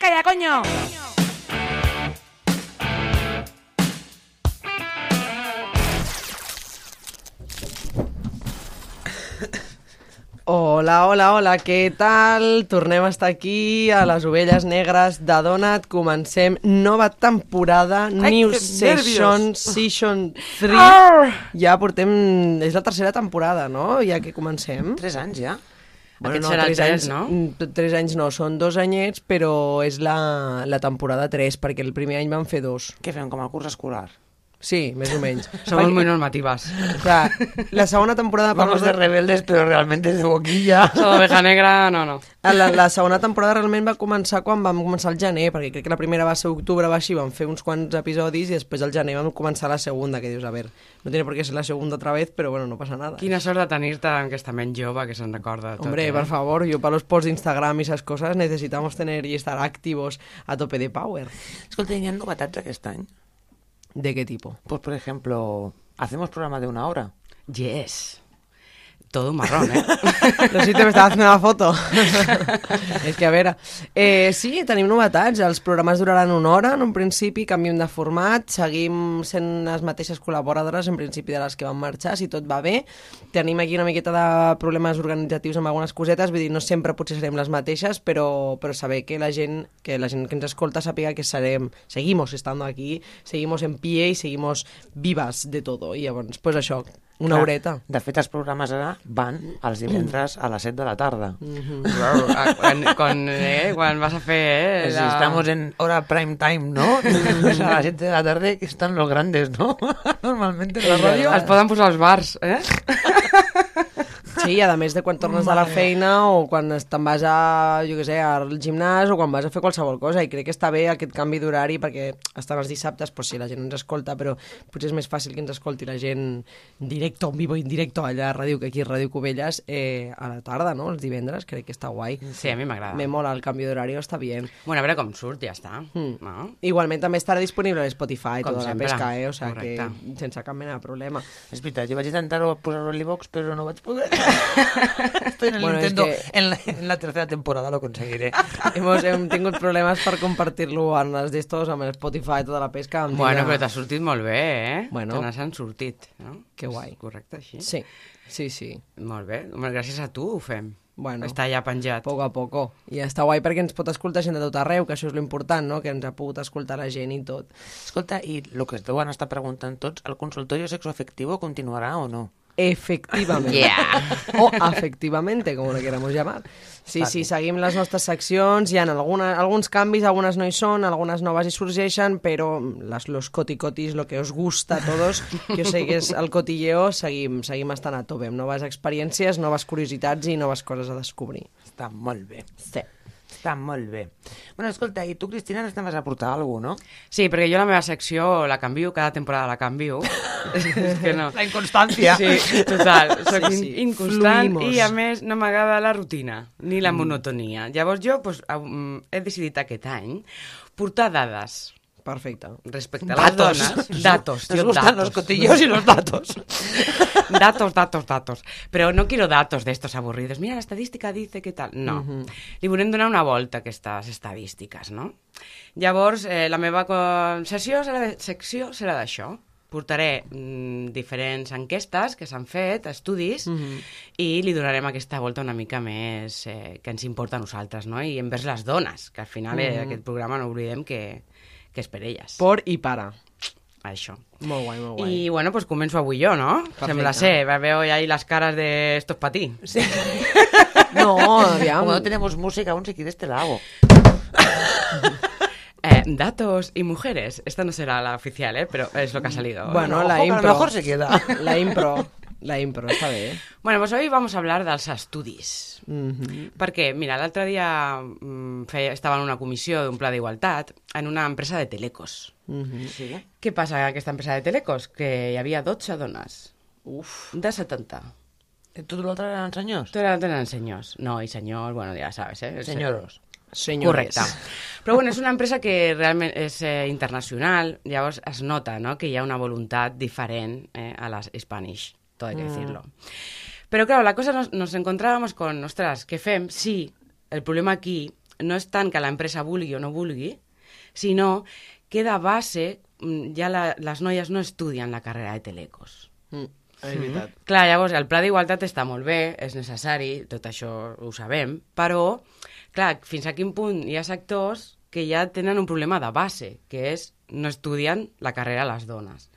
calla, coño! Hola, hola, hola, què tal? Tornem a estar aquí a les Ovelles Negres de Donat. Comencem nova temporada, Ai, New Session. Season 3. Arr! Ja portem... És la tercera temporada, no? Ja que comencem. Tres anys ja? Aquest serà el tres tres, anys, no? mm, Tres anys no, són dos anyets, però és la, la temporada 3, perquè el primer any van fer dos. Què fem, com el curs escolar? Sí, més o menys. Somos muy normativas. Clar, la segona temporada... per Vamos de rebeldes, pero realmente de boquilla. Solo oveja negra, no, no. La, la segona temporada realment va començar quan vam començar el gener, perquè crec que la primera va ser octubre, va així, vam fer uns quants episodis i després al gener vam començar la segunda, que dius, a ver, no tiene por qué ser la segunda otra vez, pero bueno, no passa nada. Quina sort de tenir-te en aquesta ment jove que se'n recorda tot. Hombre, eh? por favor, yo para los posts de Instagram y esas cosas necesitamos tener y estar activos a tope de power. Escolta, hi ha novetats aquest any? ¿De qué tipo? Pues, por ejemplo, hacemos programa de una hora. Yes. Todo un marrón, eh? No sé si te m'estava fent una foto. És que, a veure... Eh, sí, tenim novetats. Els programes duraran una hora, en un principi, canviem de format, seguim sent les mateixes col·laboradores, en principi, de les que van marxar, si tot va bé. Tenim aquí una miqueta de problemes organitzatius amb algunes cosetes, vull dir, no sempre potser serem les mateixes, però, però saber que la gent que la gent que ens escolta sàpiga que serem, seguimos estando aquí, seguimos en pie i seguimos vivas de todo. I llavors, pues això, una Clar, horeta. De fet, els programes ara van els divendres a les 7 de la tarda. Ah, quan, quan, eh, quan vas a fer... Eh, Si estamos en hora prime time, ¿no? A las 7 de la tarde que están los grandes, ¿no? Normalmente en la radio. Es poden posar als bars, eh? Sí, a més de quan tornes de la feina o quan te'n vas a, jo què sé, al gimnàs o quan vas a fer qualsevol cosa i crec que està bé aquest canvi d'horari perquè estan els dissabtes, pues sí, la gent ens escolta però potser és més fàcil que ens escolti la gent directo, en vivo, indirecto allà a ràdio, que aquí a Ràdio Cubelles eh, a la tarda, no? Els divendres, crec que està guai. Sí, a mi m'agrada. Me mola el canvi d'horari, està bé. Bueno, a veure com surt, ja està. Mm. No? Igualment també estarà disponible a Spotify, Com tota la sempre. pesca, eh? O sigui Correcte. que sense cap mena de problema. És veritat, jo vaig intentar posar-ho en l'Ivox, però no vaig poder. Estoy en el Bueno, es intento. que- En, la, en la tercera temporada lo conseguiré. Hemos, hem tingut problemes per compartir-lo en els d'estos, amb el Spotify, tota la pesca. Em Bueno, però t'ha sortit molt bé, eh? Bueno. Te n'has sortit, no? Que guai. És correcte, així? Sí, sí, sí. Molt bé. Home, gràcies a tu ho fem. Bueno. Està ja penjat. Poco a poco. I està guai perquè ens pot escoltar gent de tot arreu, que això és lo important, no? Que ens ha pogut escoltar la gent i tot. Escolta, i el que es deuen estar preguntant tots, ¿el consultorio sexoafectivo continuará o no? Efectivament. Yeah. O afectivamente, com lo queramos llamar. Sí, sí, seguim les nostres seccions, hi ha alguna, alguns canvis, algunes no hi són, algunes noves hi sorgeixen, però les, los coticotis, lo que os gusta a todos, que jo sé que és el cotilleo, seguim, seguim estant a tope, amb noves experiències, noves curiositats i noves coses a descobrir. Està molt bé. Sí. Està molt bé. Bueno, escolta, i tu, Cristina, ens vas a portar alguna cosa, no? Sí, perquè jo la meva secció la canvio, cada temporada la canvio. és que no. La inconstància. Sí, total. Soc Sí, sí, inconstant Fluïmos. i, a més, no m'agrada la rutina ni la monotonia. Llavors jo pues, um, he decidit aquest any portar dades Perfecte. respecte a les dones. Datos. Jo gustan datos. los cotillos y los datos. datos, datos, datos. Però no quiero datos de estos aburridos. Mira, la estadística dice que tal. No. Li volem donar una volta a aquestes estadístiques, no? Llavors, eh, la meva sessió serà de, secció serà d'això. Portaré mm, diferents enquestes que s'han fet, estudis, i li donarem aquesta volta una mica més eh, que ens importa a nosaltres, no? I envers les dones, que al final eh, aquest programa no oblidem que, que és per elles. Por i para. Això. Molt guai, molt guai. Y bueno, pues començo avui jo, no? Sembla ser, veo ahí las cares de estos para ti. Sí. No, aviam. Como no tenemos música aún, si quieres te la hago. Eh, datos y mujeres. Esta no será la oficial, ¿eh? Pero es lo que ha salido. Bueno, la que a lo impro. mejor se queda. La impro. La impro, està bé. Bueno, pues hoy vamos a hablar dels estudis. Mm Perquè, mira, l'altre dia mm, feia, estava en una comissió d'un pla d'igualtat en una empresa de telecos. -hmm. Sí. Què passa en aquesta empresa de telecos? Que hi havia 12 dones Uf. de 70. ¿Y ¿Tú lo eren senyors? Tot eren senyors. No, i senyors, bueno, ja sabes, eh? Senyoros. Senyores. Correcte. Però bueno, és una empresa que realment és eh, internacional, llavors es nota no? que hi ha una voluntat diferent eh, a las Spanish, todo hay que decirlo. Pero claro, la cosa nos, nos encontrábamos con, ostras, ¿qué fem? Sí, el problema aquí no és tant que l'empresa vulgui o no vulgui, sinó que de base mm, ja la, les noies no estudien la carrera de telecos. Mm, és veritat. Clar, llavors, el pla d'igualtat està molt bé, és necessari, tot això ho sabem, però, clar, fins a quin punt hi ha sectors que ja tenen un problema de base, que és no estudien la carrera les dones.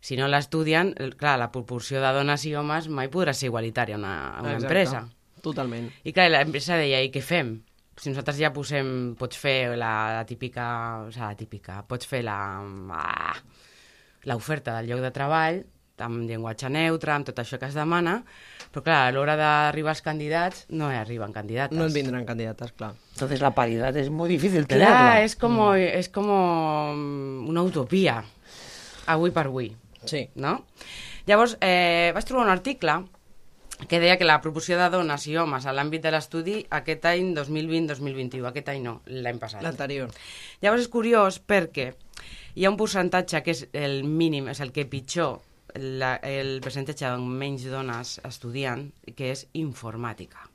Si no l'estudien, clar, la proporció de dones i homes mai podrà ser igualitària a una, a una Exacte. empresa. Totalment. I clar, l'empresa deia, i què fem? Si nosaltres ja posem, pots fer la, la típica, o sigui, la típica, pots fer la, ah, l'oferta del lloc de treball, amb llenguatge neutre, amb tot això que es demana, però clar, a l'hora d'arribar als candidats no hi arriben candidates. No et vindran candidates, clar. Entonces la paridad es muy difícil tenerla. Clar, és com, és com una utopia, avui per avui Sí. no? Llavors, eh, vaig trobar un article que deia que la proporció de dones i homes a l'àmbit de l'estudi aquest any 2020-2021, aquest any no, l'any passat. L'anterior. Llavors és curiós perquè hi ha un percentatge que és el mínim, és el que pitjor, la, el percentatge de menys dones estudiant, que és informàtica.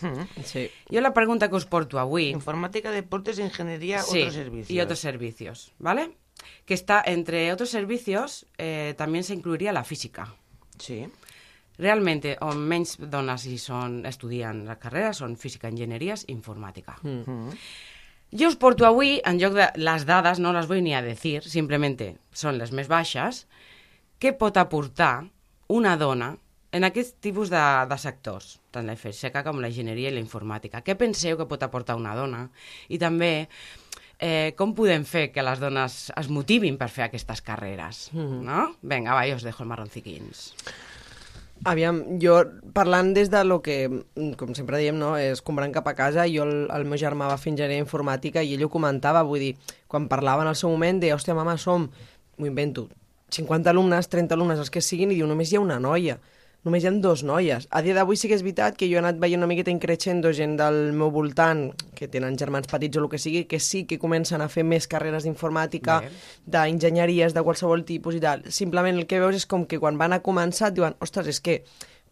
Mm. Sí. Jo la pregunta que us porto avui... Informática, deportes, ingeniería, otros servicios. y otros servicios, ¿vale? Que está entre otros servicios, eh, también se incluiría la física. Sí. Realmente, on menys dones hi són, estudien la carrera són física, enginyeries i informàtica. Mm. Jo us porto avui, en lloc de les dades, no les vull ni a decir, simplemente són les més baixes, què pot aportar una dona en aquest tipus de, de sectors, tant la FSECA com la enginyeria i la informàtica. Què penseu que pot aportar una dona? I també, eh, com podem fer que les dones es motivin per fer aquestes carreres? Mm. No? Vinga, va, jo us dejo el marronciquins. Aviam, jo parlant des de lo que, mm, com sempre diem, no, és comprant cap a casa, jo el, el meu germà va fer enginyeria informàtica i ell ho comentava, vull dir, quan parlava en el seu moment, deia, hòstia, mama, som, m'ho invento, 50 alumnes, 30 alumnes, els que siguin, i diu, només hi ha una noia. Només hi ha dos noies. A dia d'avui sí que és veritat que jo he anat veient una miqueta increixendo gent del meu voltant, que tenen germans petits o el que sigui, que sí que comencen a fer més carreres d'informàtica, d'enginyeries de qualsevol tipus i tal. Simplement el que veus és com que quan van a començar et diuen ostres, és que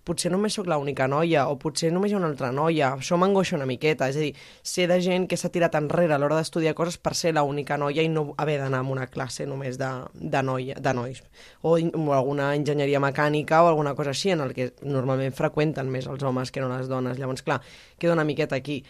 potser només sóc l'única noia o potser només hi ha una altra noia. Això m'angoixa una miqueta. És a dir, ser de gent que s'ha tirat enrere a l'hora d'estudiar coses per ser l'única noia i no haver d'anar a una classe només de, de, noia, de nois. O, o alguna enginyeria mecànica o alguna cosa així, en el que normalment freqüenten més els homes que no les dones. Llavors, clar, queda una miqueta aquí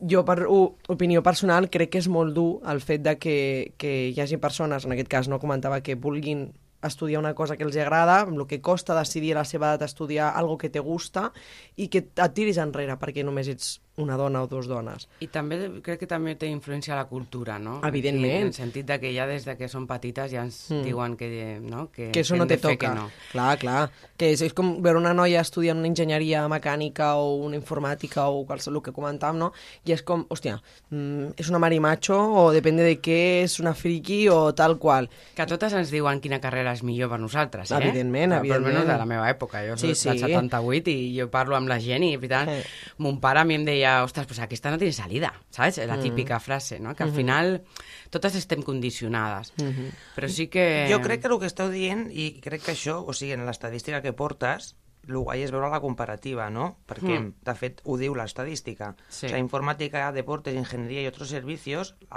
jo, per opinió personal, crec que és molt dur el fet de que, que hi hagi persones, en aquest cas no comentava, que vulguin estudiar una cosa que els agrada, amb el que costa decidir a la seva edat estudiar algo que te gusta i que et tiris enrere perquè només ets una dona o dues dones. I també crec que també té influència la cultura, no? Evidentment. En el sentit de que ja des de que són petites ja ens mm. diuen que, no? que, que això no te toca. Que no. Clar, clar. Que és, és com veure una noia estudiant una enginyeria mecànica o una informàtica o qualsevol que comentàvem, no? I és com, hòstia, mm, és una marimacho o depèn de què, és una friki o tal qual. Que totes ens diuen quina carrera és millor per nosaltres, eh? Evidentment, Però, Per evidentment. almenys de la meva època. Jo Sí, soc del sí. 78 i jo parlo amb la gent i, per tant, Sí. mon pare a mi em deia, ostres, pues aquesta no tiene salida, ¿sabes? Mm. La típica frase, no? Que al final totes estem condicionades. Mm-hmm. Però sí que... Jo crec que el que esteu dient, i crec que això, o sigui, en l'estadística que portes, el guai és veure la comparativa, no? Perquè, Mm. de fet, ho diu l'estadística. Sí. O sigui, informàtica, deportes, ingenieria i altres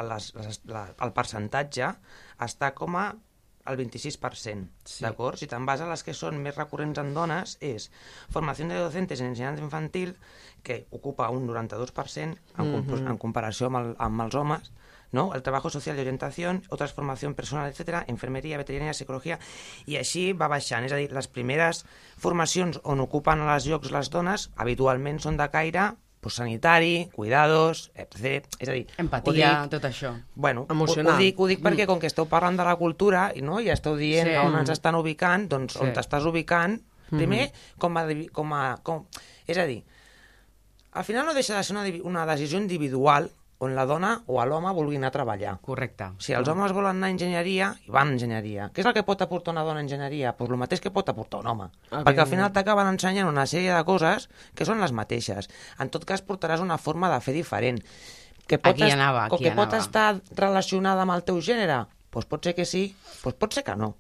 les, les, la, el percentatge està com a el 26%, Sí. d'acord? Si te'n vas a les que són més recurrents en dones, és formació de docentes en ensenyança infantil, que ocupa un 92% en, comp en comparació amb, el, amb els homes, ¿no? El trabajo social y orientación, otra formación personal, etcétera, enfermería, veterinaria, psicologia, i així va baixant. És a dir, les primeres formacions on ocupen els llocs les dones habitualment són de caire pues, sanitari, cuidados, etc. És a dir, Empatia, dic, tot això. Bueno, Emocional. Ho, ho, dic, ho dic perquè com que esteu parlant de la cultura i no, ja esteu dient Sí. on ens estan ubicant, doncs Sí. on t'estàs ubicant, primer, com a, com a... Com, és a dir, al final no deixa de ser una, una decisió individual on la dona o l'home vulgui anar a treballar. Correcte. Si els homes volen anar a enginyeria, i van a enginyeria. Què és el que pot aportar una dona a enginyeria? Pues el mateix que pot aportar un home. Ah, Perquè al final t'acaben ensenyant una sèrie de coses que són les mateixes. En tot cas, portaràs una forma de fer diferent. Que Aquí est- anava, o aquí que pot anava. estar relacionada amb el teu gènere? Pues pot ser que sí, pues pot ser que no.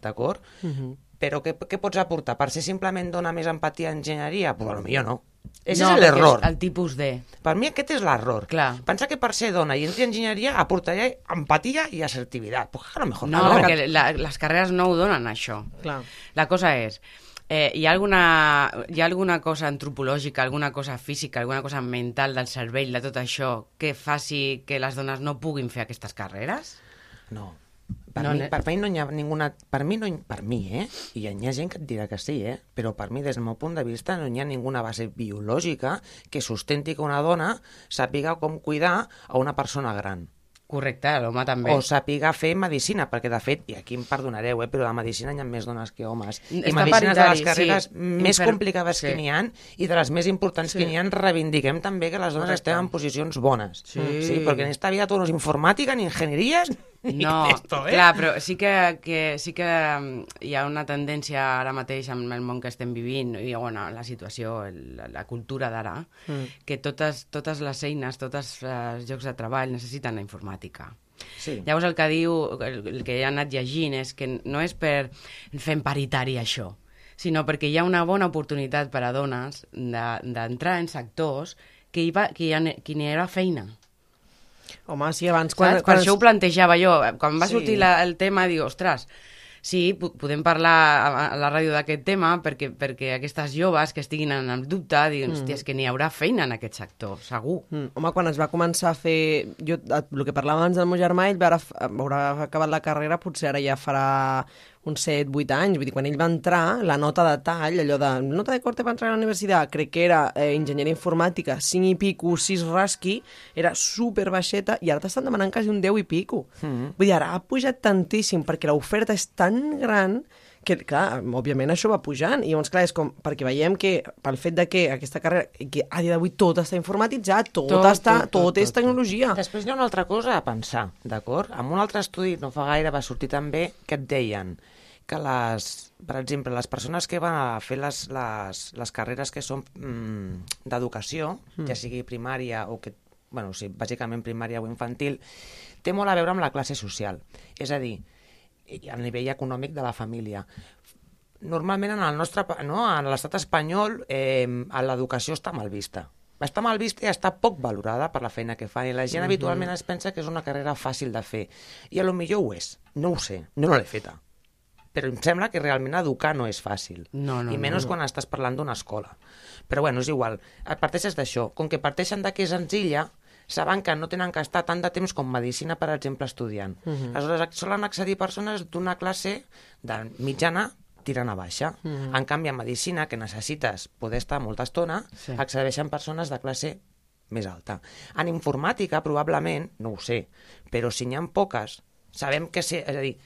D'acord? Mhm. Però què, què pots aportar? Per ser simplement dona més empatia a enginyeria? Pues potser no. Ese no, és l'error. és El tipus de... Per mi aquest és l'error. Clar. Pensar que per ser dona i entri a enginyeria aportaria empatia i assertivitat. Pues a lo mejor No, no. perquè la, les carreres no ho donen, això. Clar. La cosa és, eh, hi, ha alguna, hi ha alguna cosa antropològica, alguna cosa física, alguna cosa mental del cervell, de tot això, que faci que les dones no puguin fer aquestes carreres? No. Per, No, mi, per mi no hi ha ninguna... Per mi, no hi, per mi, eh? I hi ha gent que et dirà que sí, eh? Però per mi, des del meu punt de vista, no hi ha ninguna base biològica que sustenti que una dona sàpiga com cuidar a una persona gran. Correcte, l'home també. O sàpiga fer medicina, perquè de fet, i aquí em perdonareu, eh, però de medicina hi ha més dones que homes. I Està medicina és de les carreres sí. més Infer- complicades sí. que n'hi ha i de les més importants que n'hi ha. Reivindiquem també que les dones Correcte. estem en posicions bones. Sí. sí perquè en esta vida tot no és informàtica, ni enginyeries, No, esto, eh? clar, però sí que, que, sí que mm, hi ha una tendència ara mateix amb el món que estem vivint i bueno, la situació, la, la cultura d'ara, mm. que totes, totes les eines, tots els llocs de treball necessiten la informàtica. Sí. Llavors el que diu, el, el que he anat llegint és que no és per fer paritari això, sinó perquè hi ha una bona oportunitat per a dones de- d'entrar en sectors que hi, va, que hi, ha, que n'hi haurà feina. Home, sí, abans... Quan, Quan, per això ho plantejava jo. Quan va Sí. sortir la, el tema, dic, ostres, sí, po- podem parlar a, la ràdio d'aquest tema perquè, perquè aquestes joves que estiguin en el dubte diguin, mm. hòstia, és que n'hi haurà feina en aquest sector, segur. Mm, home, quan es va començar a fer... Jo, el que parlava abans del meu germà, ell va, ara- haurà acabat la carrera, potser ara ja farà uns 7-8 anys. Vull dir, quan ell va entrar, la nota de tall, allò de nota de corte per entrar a la universitat, crec que era eh, enginyeria informàtica, 5 i pico, 6 rasqui, era super baixeta, i ara t'estan demanant quasi un 10 i pico. Mm -hmm. Vull dir, ara ha pujat tantíssim, perquè l'oferta és tan gran que, clar, òbviament això va pujant, i llavors, clar, és com, perquè veiem que pel fet de que aquesta carrera, que a dia d'avui tot està informatitzat, tot, Tot, tot està, tot, tot, tot, és tot, tecnologia. Després hi ha una altra cosa a pensar, d'acord? En un altre estudi no fa gaire va sortir també que et deien que les, per exemple, les persones que van a fer les, les, les carreres que són mm, d'educació, mm. ja sigui primària o que, bueno, sí, bàsicament primària o infantil, té molt a veure amb la classe social. És a dir, i a nivell econòmic de la família. Normalment en el nostre, no, en l'estat espanyol eh, l'educació està mal vista. Està mal vista i està poc valorada per la feina que fan i la gent Mhm. habitualment es pensa que és una carrera fàcil de fer i a lo millor ho és, no ho sé, no, no l'he feta però em sembla que realment educar no és fàcil. No, no, I menys no. quan estàs parlant d'una escola. Però bueno, és igual. Parteixes d'això. Com que parteixen de que és senzilla, saben que no tenen que estar tant de temps com medicina, per exemple, estudiant. Uh -huh. Aleshores, solen accedir persones d'una classe de mitjana tirant a baixa. Uh -huh. En canvi, en medicina, que necessites poder estar molta estona, Sí. accedeixen persones de classe més alta. En informàtica, probablement, no ho sé, però si n'hi ha poques, sabem que ser... És a dir,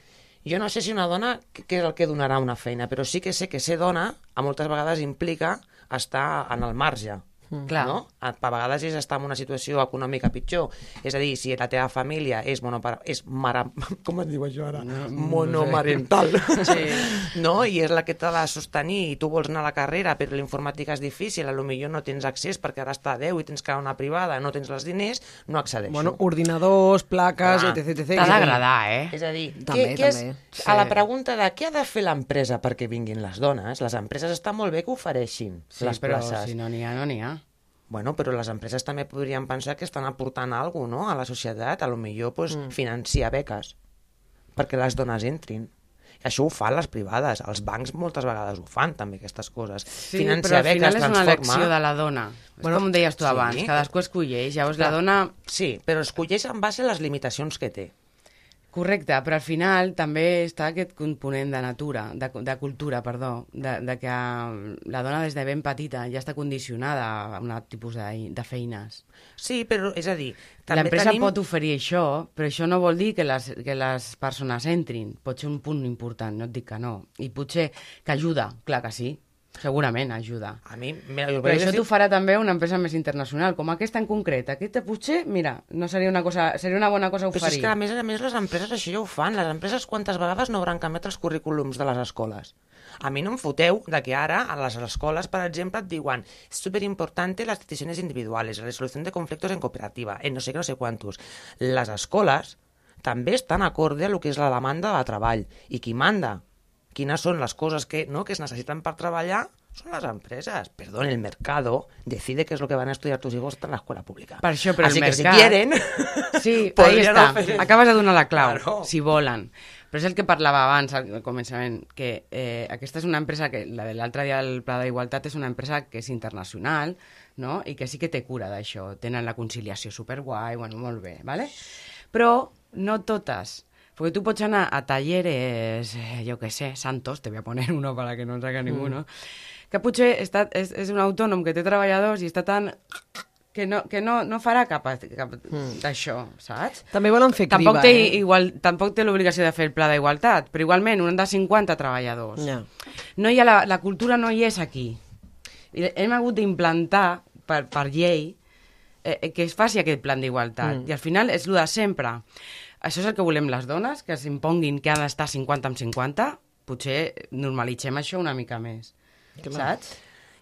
jo no sé si una dona què és el que donarà una feina, però sí que sé que ser dona a moltes vegades implica estar en el marge. Clar. No? A, a vegades és estar en una situació econòmica pitjor. És a dir, si la teva família és, monopara... és mare... com es diu això ara? No, no Monomarental. Sí. no? I és la que t'ha de sostenir i tu vols anar a la carrera, però la informàtica és difícil, a lo millor no tens accés perquè ara està a 10 i tens que anar a una privada, no tens els diners, no accedeixo. Bueno, ordinadors, plaques, Clar. etc, etc. T'ha d'agradar, eh? És a dir, També, què, què també. És, a la pregunta de què ha de fer l'empresa perquè vinguin les dones, les empreses està molt bé que ofereixin Sí, les però places. si no n'hi ha, no n'hi ha. Bueno, però les empreses també podrien pensar que estan aportant alguna cosa no? a la societat, a lo millor pues, mm. financiar beques perquè les dones entrin. Això ho fan les privades, els bancs moltes vegades ho fan també, aquestes coses. Sí, però al final és una elecció de la dona. És Bueno, com deies tu sí. abans, cadascú escolleix. Llavors la Clar. dona Sí, però escolleix en base a les limitacions que té. Correcte, però al final també està aquest component de natura, de, de cultura, perdó, de, de que la dona des de ben petita ja està condicionada a un tipus de, de feines. Sí, però és a dir... L'empresa tenim... pot oferir això, però això no vol dir que les, que les persones entrin. Pot ser un punt important, no et dic que no. I potser que ajuda, clar que sí, segurament ajuda. A mi... Mira, jo Però això t'ho farà també una empresa més internacional, com aquesta en concret. Aquesta potser, mira, no seria una, cosa, seria una bona cosa Però oferir. és que a més a més les empreses això ja ho fan. Les empreses quantes vegades no hauran canviat els currículums de les escoles? A mi no em foteu de que ara a les escoles, per exemple, et diuen és superimportante las decisiones individuales, la resolución de conflictos en cooperativa, en no sé què, no sé quantos. Les escoles també estan acorde a lo que és la demanda de treball. I qui manda quines són les coses que, no, que es necessiten per treballar, són les empreses. Perdón, el mercado decide qué es lo que van a estudiar tus hijos en la escuela pública. Per això, però Así el que mercat... si quieren... Sí, ahí està. ofrecer- Acabes de donar la clau, Claro. si volen. Però és el que parlava abans al començament, que eh, aquesta és una empresa que, la de l'altre dia del Pla d'Igualtat, és una empresa que és internacional, no? i que sí que té cura d'això. Tenen la conciliació superguai, bueno, molt bé, ¿vale? Però no totes. Porque tú pots anar a talleres, eh, yo que sé, Santos, te voy a poner uno para que no ens haga ninguno, que potser està, és, és un autònom que té treballadors i està tan que no, que no, no farà cap, cap d'això, saps? També volen fer criba, Tampoc té, eh? igual, tampoc té l'obligació de fer el pla d'igualtat, però igualment, un de 50 treballadors. Ja. No hi ha la, la cultura no hi és aquí. I hem hagut d'implantar per, per llei eh, eh, que es faci aquest plan d'igualtat. Mm. I al final és el de sempre. Això és el que volem les dones, que s'imponguin que han d'estar 50 amb 50. Potser normalitzem això una mica més. Saps?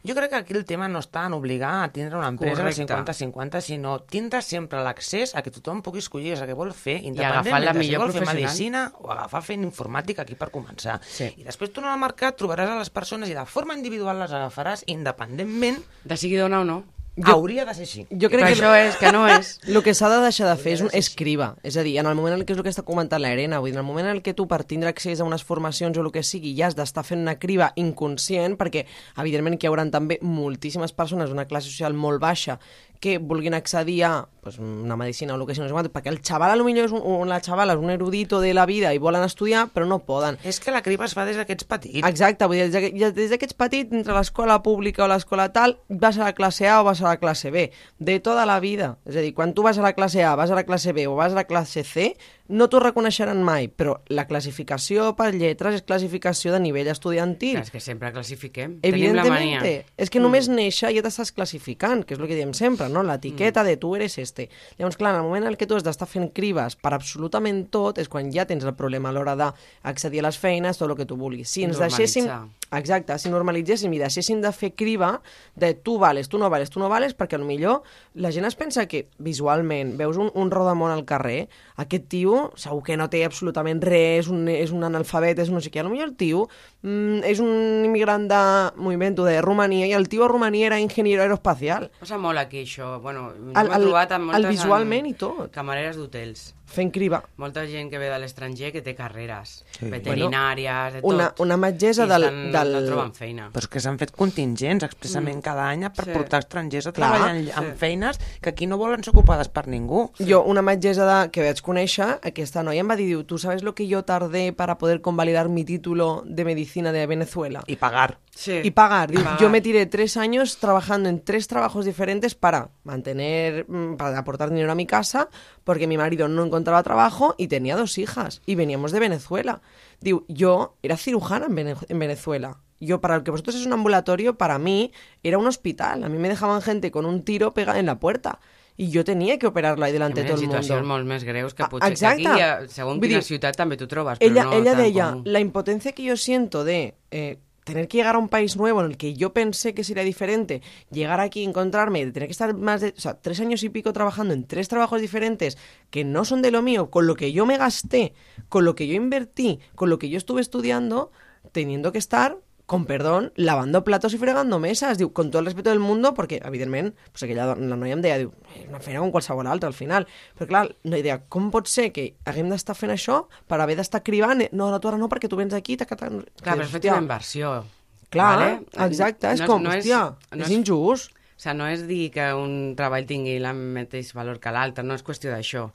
Jo crec que aquí el tema no està en obligar a tindre una empresa al 50-50, sinó tindre sempre l'accés a que tothom pugui escollir el que vol fer, independentment la de si vol fer medicina o agafar fent informàtica aquí per començar. Sí. I després tornant al mercat trobaràs a les persones i de forma individual les agafaràs independentment De sigui dona o no. Jo... hauria de ser així. Jo Però crec que això és que no és. el que s'ha de deixar de fer és un escriba. És a dir, en el moment en què és el que està comentant l'Arena, vull dir, en el moment en què tu per tindre accés a unes formacions o el que sigui ja has d'estar fent una criba inconscient, perquè evidentment que hi haurà també moltíssimes persones d'una classe social molt baixa que vulguin accedir a pues, una medicina o el que sigui, no sé perquè el xaval a lo millor és un, o la xavala és un erudito de la vida i volen estudiar, però no poden. És que la criba es fa des d'aquests petits. Exacte, vull dir, des d'aquests petits, entre l'escola pública o l'escola tal, vas a la classe A o vas a la classe B, de tota la vida. És a dir, quan tu vas a la classe A, vas a la classe B o vas a la classe C, no t'ho reconeixeran mai, però la classificació per lletres és classificació de nivell estudiantil. És que sempre classifiquem. Tenim la mania. És que només néixer ja t'estàs classificant, que és el que diem sempre, no? l'etiqueta de tu eres este. Llavors, clar, en el moment en que tu has d'estar fent cribes per absolutament tot, és quan ja tens el problema a l'hora d'accedir a les feines, tot el que tu vulguis. Si ens deixéssim... Exacte, si normalitzéssim i deixéssim de fer criba de tu vales, tu no vales, tu no vales, perquè millor la gent es pensa que visualment veus un, un rodamont al carrer, aquest tio segur que no té absolutament res, és un, és un analfabet, és no sé què, potser el tio mm, és un immigrant de, m'ho invento, de Romania, i el tio a Romania era enginyer aeroespacial. Posa molt aquí, això. Bueno, El- el- trobat amb el moltes visualment amb i tot. Camareres d'hotels. Fent criba. Molta gent que ve de l'estranger que té carreres Sí. veterinàries, de tot. Una- una metgessa del- estan, del- No troben feina. Però és que s'han fet contingents expressament cada any per Sí. portar estrangers a Clar, treballar en, sí. en feines que aquí no volen ser ocupades per ningú. Jo, una metgessa de, que vaig conèixer, aquesta noia em va dir, diu, tu sabes lo que yo tardé para poder convalidar mi título de medicina de Venezuela? I pagar. Sí. Y pagar. Diu, Pagar. Yo me tiré tres años trabajando en tres trabajos diferentes para mantener, mm, para aportar dinero a mi casa, porque mi marido no encontraba trabajo y tenía dos hijas y veníamos de Venezuela. Diu, yo era cirujana en, Vene- en Venezuela. Yo, para lo que vosotros es un ambulatorio, para mí era un hospital. A mí me dejaban gente con un tiro pegado en la puerta. Y yo tenía que operarla ahí delante de Hi ha todo el situacions mundo. molt més greus que Ah, potser exacte. que aquí, ja, segons quina dir, ciutat, també t'ho trobes, però ella, no ella deia, comú. la impotencia que yo siento de eh, tener que llegar a un país nuevo en el que yo pensé que sería diferente, llegar aquí, encontrarme, de tener que estar más de, o sea, tres años y pico trabajando en tres trabajos diferentes que no son de lo mío, con lo que yo me gasté, con lo que yo invertí, con lo que yo estuve estudiando, teniendo que estar con perdón, lavando platos i fregando mesas, diu, con tot el respeto del mundo, perquè, evidentment, pues aquella la noia em deia, diu, "És una feina com qualsevol altra, al final. Però, clar, no idea, com pot ser que haguem d'estar fent això per haver d'estar cribant? No, no, tu ara no, perquè tu vens aquí... Taca, taca... Clar, però has fet una inversió. Clar, vale? exacte, és No com, no hòstia, no és injust. O sigui, no és dir que un treball tingui el mateix valor que l'altre, no és qüestió d'això.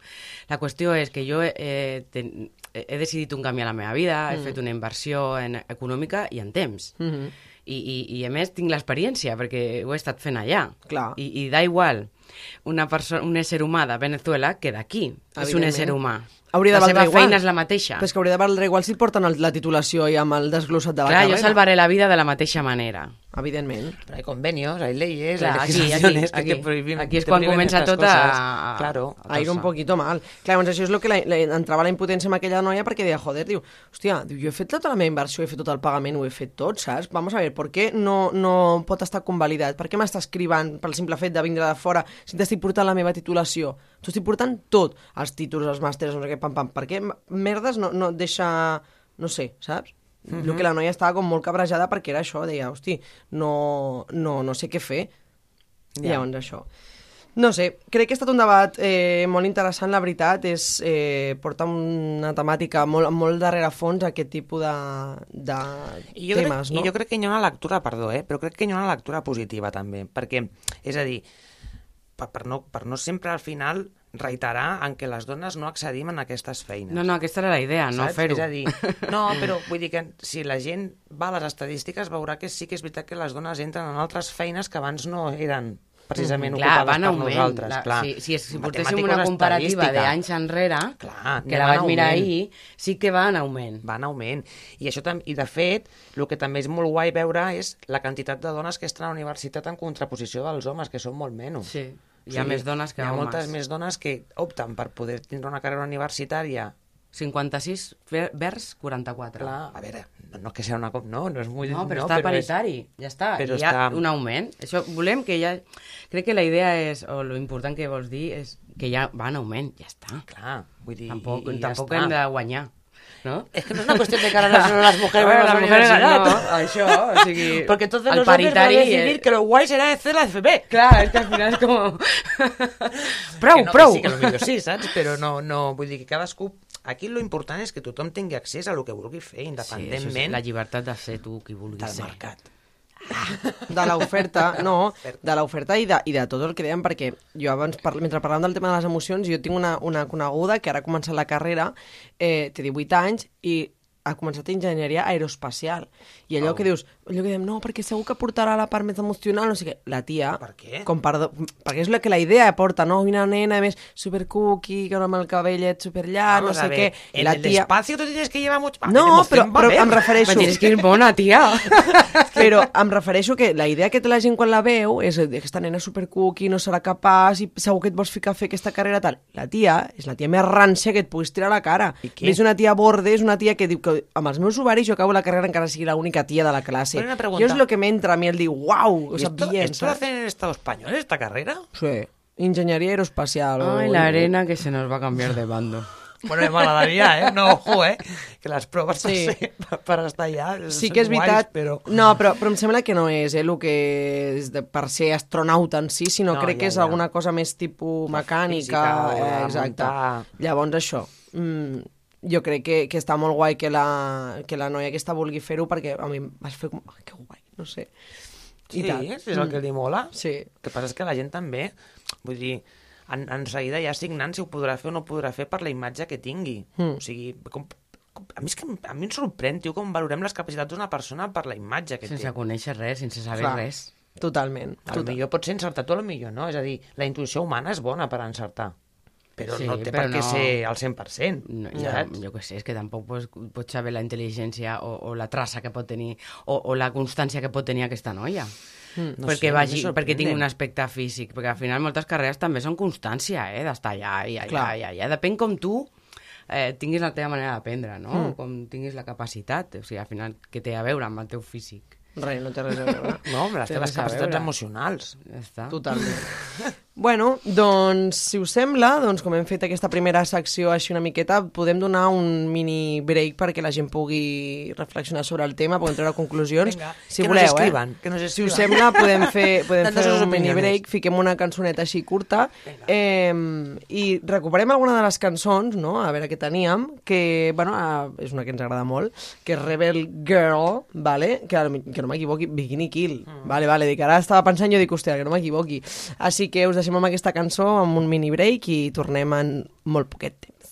La qüestió és que jo eh, ten, he decidit un canvi a la meva vida, he fet una inversió en, econòmica i en temps. Mm -hmm. I, i, I a més tinc l'experiència, perquè ho he estat fent allà. Clar. I, i da igual una persona, un ésser humà de Venezuela que d'aquí. És un ésser humà. Hauria de la seva igual. feina és la mateixa. Però és que hauria de valdre igual si porten el, la titulació i amb el desglossat de la Clar, jo carrera. salvaré la vida de la mateixa manera. Evidentment. Pero hay convenios, hay leyes, hay aquí, legislaciones aquí, que aquí. te prohíben. Aquí prohíben comienza estas tot a- Claro. a ir un poquito mal. Clar, llavors això és el que la, la, entrava la impotència amb aquella noia perquè deia, joder, diu, hòstia, diu, jo he fet tota la meva inversió, he fet tot el pagament, ho he fet tot, saps? Vamos a ver, per què no, no pot estar convalidat? Per què m'estàs escrivant pel simple fet de vindre de fora si t'estic portant la meva titulació? T'ho estic portant tot, els títols, els màsters, no sé què, pam, pam. Per què merdes no, no deixa, no sé, saps? Mm -hmm. El que la noia estava com molt cabrejada perquè era això, deia, hosti, no, no, no sé què fer. Yeah. Llavors, això. No sé, crec que ha estat un debat eh, molt interessant, la veritat, és eh, porta una temàtica molt, molt darrere fons aquest tipus de, de I jo, temes, crec, no? I jo crec que hi ha una lectura, perdó, eh? però crec que hi ha una lectura positiva també, perquè, és a dir, per, per, no, per no sempre al final reiterar en què les dones no accedim en aquestes feines. No, no, aquesta era la idea, no saps? fer-ho. És a dir, no, però vull dir que si la gent va a les estadístiques veurà que sí que és veritat que les dones entren en altres feines que abans no eren precisament Clar, ocupades van per augment. nosaltres. La, clar. si, si, si portéssim una comparativa d'anys enrere, Clar, que la vaig mirar ahir, sí que va en augment. va en augment. I, això tam I, de fet, el que també és molt guai veure és la quantitat de dones que estan a la universitat en contraposició dels homes, que són molt menys. Sí, hi ha més dones que Hi ha homes. moltes més dones que opten per poder tindre una carrera universitària 56 ver- vers 44. Clar, a veure, no, no que sea una... com- No, no és molt... No, però està és- paritari, ja està. però hi ha està- un augment. Això volem que ja... Crec que la idea és, o lo important que vols dir, és que ja va en augment, ja està. Clar, vull dir... Tampoc, i, i ja tampoc està. hem de guanyar, no? Es que no es una cuestión de cara a las, las mujeres, las las mujeres mujeres no, això, o sigui, Porque entonces el los hombres van a decidir és- que lo guay será hacer la FP. Clar, és que al final és com... prou, que no, prou! Que sí, que potser sí, saps? Però no, no, vull dir que cadascú... Aquí lo important és que tothom tingui accés a lo que vulgui fer, Sí, això és independentment la llibertat de ser tu qui vulguis del ser. mercat. De l'oferta, no, de l'oferta i, de, i de tot el que dèiem, perquè jo abans, par mentre parlàvem del tema de les emocions, jo tinc una, una coneguda que ara ha començat la carrera, eh, té 18 anys, i ha començat enginyeria aeroespacial. I allò Oh. que dius, allò que diem, no, perquè segur que portarà la part més emocional, no sé què. La tia... Per què? Com per, perquè és la que la idea porta, no? Una nena més super cookie, que amb el cabellet super llarg, no sé què. I en la tia... espacio tú tienes que llevar mucho... A No, però, va però em refereixo... Tienes que ir bona, tia. Però em refereixo que la idea que té la gent quan la veu és que aquesta nena és super cookie, no serà capaç i segur que et vols ficar a fer aquesta carrera tal. La tia és la tia més rància que et puguis tirar a la cara. És una tia borde, és una tia que diu que amb els meus ovaris jo acabo la carrera encara sigui l'única tia de la classe. Però una pregunta. Jo és el que m'entra a mi el dir, uau, o ¿Y sea, esto, bien, esto lo hacen en el Estado español, esta carrera? Sí. Ingeniería aeroespacial. Ay, la arena que se nos va a cambiar de bando. Bueno, me m'agradaria, eh? No, ojo, eh? Que les proves Sí. sí. per, per estar allà Sí que és guais, veritat, però... no, però, però em sembla que no és eh, el que és de, per ser astronauta en si, sinó No, crec ja, que és ja. alguna cosa més tipus mecànica, física eh, exacte. muntar. Llavors això, mm, jo crec que, que està molt guai que la, que la noia aquesta vulgui fer-ho perquè a mi em vas fer com, ai, que guai, no sé. Sí, és el que li mola. Sí. El que passa és que la gent també, vull dir, en, en seguida ja signant si ho podrà fer o no ho podrà fer per la imatge que tingui. Mm. O sigui, com, com, a mi, és que, em- a mi em sorprèn, tio, com valorem les capacitats d'una persona per la imatge que Sense té. conèixer res, sense saber Clar. res. Totalment. Total. millor pot ser encertat o millor no. És a dir, la intuïció humana és bona per encertar. Però Sí, no té però per què no- ser al 100%. No, ja, saps? jo què sé, és que tampoc pots, pots saber la intel·ligència o, o la traça que pot tenir o, o la constància que pot tenir aquesta noia. Mm, no perquè, sé, vagi, perquè tingui un aspecte físic, perquè al final moltes carreres també són constància, eh, d'estar allà i allà, Clar. i allà. Depèn com tu eh, tinguis la teva manera d'aprendre, no? Mm. Com tinguis la capacitat, o sigui, al final, què té a veure amb el teu físic? Res, no té res a veure. No, amb les teves capacitats emocionals. Ja està. Totalment. Bueno, doncs, si us sembla, doncs, com hem fet aquesta primera secció així una miqueta, podem donar un mini break perquè la gent pugui reflexionar sobre el tema, puguem treure conclusions. Vinga, si que nos voleu, escriban, eh? que nos Si us sembla, podem fer, podem fer un mini break, fiquem una cançoneta així curta eh, i recuperem alguna de les cançons, no?, a veure què teníem, que, bueno, eh, és una que ens agrada molt, que és Rebel Girl, vale? que, que no m'equivoqui, Bikini Kill, Mm. vale, vale, dic, ara estava pensant, jo dic, hòstia, que no m'equivoqui. Així que us deixem amb aquesta cançó, amb un mini break i tornem en molt poquet temps.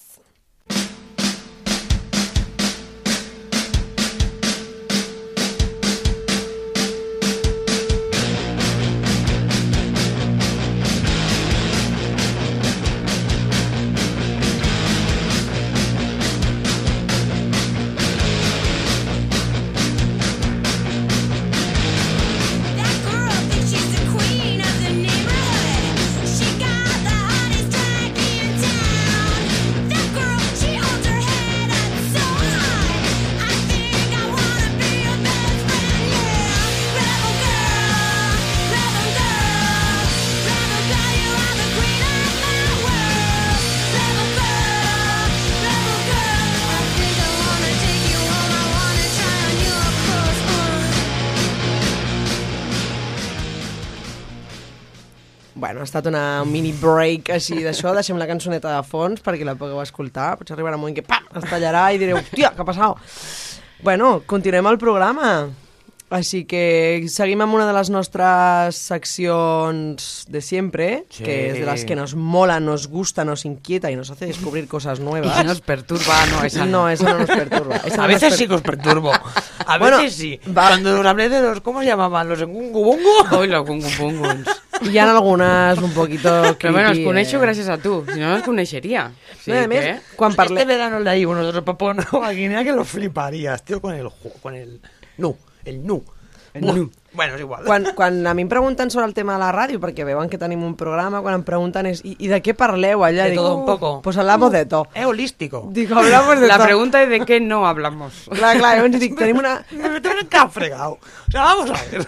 Estat una, un mini break així d'això. Deixem la cançoneta de fons perquè la pugueu escoltar. Potser arribarà un moment que pam, es tallarà i direu, hòstia, què ha passat? Bueno, continuem el programa. Així que seguim amb una de les nostres seccions de siempre, Sí. que es de las que nos mola, nos gusta, nos inquieta y nos hace descubrir cosas nuevas. Si nos perturba, no, esa no. No, eso no nos perturba. Esa A veces per- sí que os perturbo. A Bueno, veces sí. va- Cuando nos hablé de los, ¿cómo se llamaban? Los engungubungu. Hoy los gungupunguns. Hi ha algunes un poquito creepy. Pero bueno, os coneixo eh? gràcies a tu. Si no, no os coneixeria. Sí, No, a més, que... quan Este parlem... verano leí uno de los Papua Nueva Guinea que lo fliparías, tío, con el con el nu, el nu. El nu. Bueno, és igual. Quan, quan a mi em pregunten sobre el tema de la ràdio, perquè veuen que tenim un programa, quan em pregunten és i, i de què parleu allà? De todo un poco. Pues hablamos de todo. Es holístico. Dic, hablamos de La todo. pregunta es de qué no hablamos. Clar, clar, llavors dic, tenim una... Me que ha fregado. O sea, vamos a ver.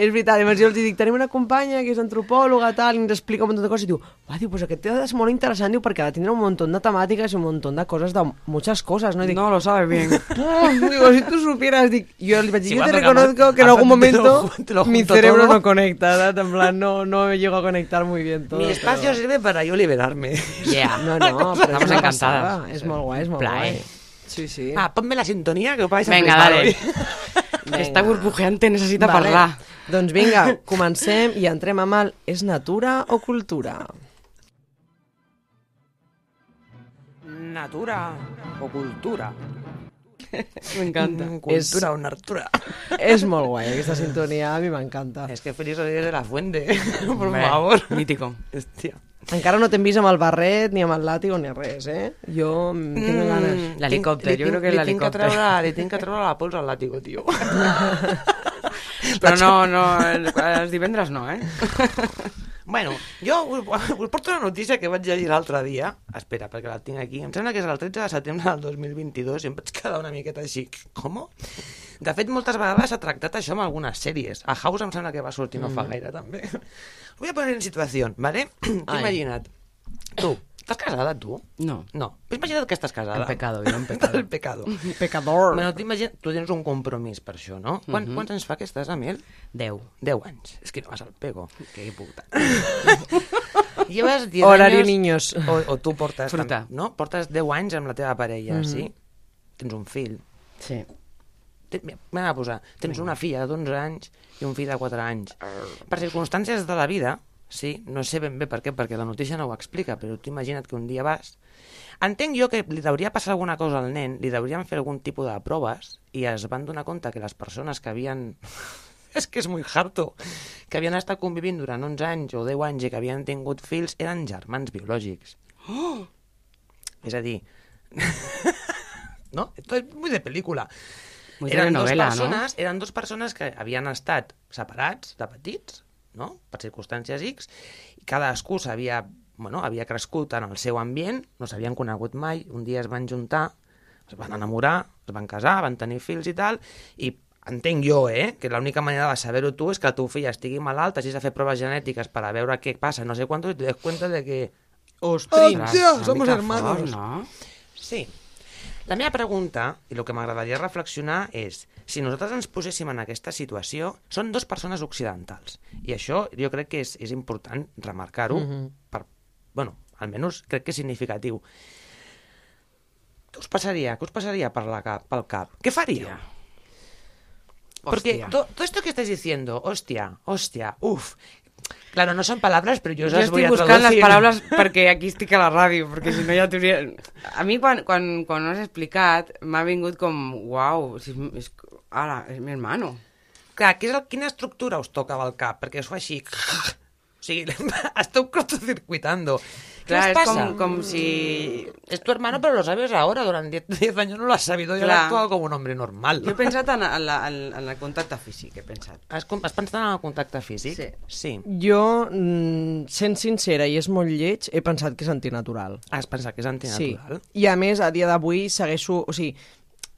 És veritat, llavors jo els dic, tenim una companya que és antropòloga, tal, i ens explica un munt de coses, i diu, va, diu, pues aquest tema és molt interessant, diu, perquè ha de tindre un munt de temàtiques i un munt de coses, de muchas cosas, no? I dic, No lo sabes bien. "Ah", digo, si tú supieras, dic, yo le digo, Sí, yo te reconozco que en algún momento mi cerebro todo. no conecta, ¿verdad? en plan, no, no llego a conectar muy bien todo. Mi espacio pero- sirve para yo liberarme. Yeah. No, no, però Estamos passada. És molt guai, és molt Plaer. guai. Sí, sí. Ah, ponme la sintonía que os vais a Venga, flipar dale. Que Esta burbujeante necesita Vale. parlar. Doncs vinga, comencem i entrem amb el és natura o cultura? Natura o cultura. Me encanta. Mm, Cultura o natura. És molt guai, aquesta sintonia, a mi m'encanta. Es que Feliz Rodríguez de la Fuente. Por favor. Mítico. Hostia. Encara no t'hem vist amb el barret, ni amb el làtigo, ni res, eh? Jo mm, tinc ganes. L'helicòpter, jo crec que és l'helicòpter. li tinc que treure la pols al làtigo, tio. Però no, no, el- els divendres no, eh? Bueno, jo us, us porto una notícia que vaig llegir l'altre dia. Espera, perquè la tinc aquí. Em sembla que és el 13 de setembre del 2022 i em vaig quedar una miqueta així. Com? De fet, moltes vegades s'ha tractat això amb algunes sèries. A House em sembla que va sortir no fa gaire, també. Us a poner en situació, ¿vale? T'he imagina't. Tu, estàs casada, tu? No. No. Imagina't que estàs casada. En pecado, jo en pecado. El pecado. Pecador. Bueno, t'imagina- tu tens un compromís per això, no? Quan, Quants anys fa que estàs amb ell? Deu. 10 anys. És que no vas al pego. Que puta. Llevas 10 Horario años... niños. O, o tu portes... Fruta. tam- No? Portes 10 anys amb la teva parella, sí? Tens un fill. Sí. M'he de posar. Tens una filla d'11 anys i un fill de 4 anys. Per circumstàncies de la vida, sí, no sé ben bé per què, perquè la notícia no ho explica, però tu imagina't que un dia vas... Entenc jo que li hauria passar alguna cosa al nen, li haurien fer algun tipus de proves i es van donar compte que les persones que havien... és que és molt harto. Que havien estat convivint durant 11 anys o 10 anys i que havien tingut fills eren germans biològics. Oh! És a dir... no? Esto es muy de pel·lícula. Muy eren telenovela, dos no? persones, Eren dos persones que havien estat separats de petits, no? per circumstàncies X, i cadascú s'havia bueno, havia crescut en el seu ambient, no s'havien conegut mai, un dia es van juntar, es van enamorar, es van casar, van tenir fills i tal, i entenc jo, eh, que l'única manera de saber-ho tu és que el teu fill estigui malalt, hagis de fer proves genètiques per a veure què passa, no sé quant, i te des cuenta de que... Ostras. Hòstia, somos hermanos. Fort, no? Sí. La meva pregunta, i el que m'agradaria reflexionar és, si nosaltres ens poséssim en aquesta situació, són dos persones occidentals. I això jo crec que és, és important remarcar-ho, per, bueno, almenys crec que és significatiu. Què us passaria? Què us passaria per la cap, pel cap? Què faria? Porque Hostia. to- todo esto que estáis diciendo, hostia, hostia, uff. Claro, no son palabras, pero yo os Jo las voy estic a buscant les traducir. paraules perquè aquí estic a la ràdio, perquè si no ja t'hauria... A mi quan, quan, quan ho has explicat m'ha vingut com, uau, si és, és, ara, és mi hermano. Clar, què és el, quina estructura us tocava al cap? Perquè us fa així... O sigui, esteu cortocircuitando. ¿Qué Clar, os és pasa? com, com si... Es tu hermano, pero lo sabes ahora. Durante 10 años no lo has sabido y ahora Clar. has actuado como un hombre normal. Jo he pensat en, en, la, en, en el contacte físic, he pensat. Has, has pensat en el contacte físic? Sí. Sí. Jo, mm, sent sincera i és molt lleig, he pensat que és antinatural. Has pensat que és antinatural? Sí. I a més, a dia d'avui segueixo... O sigui,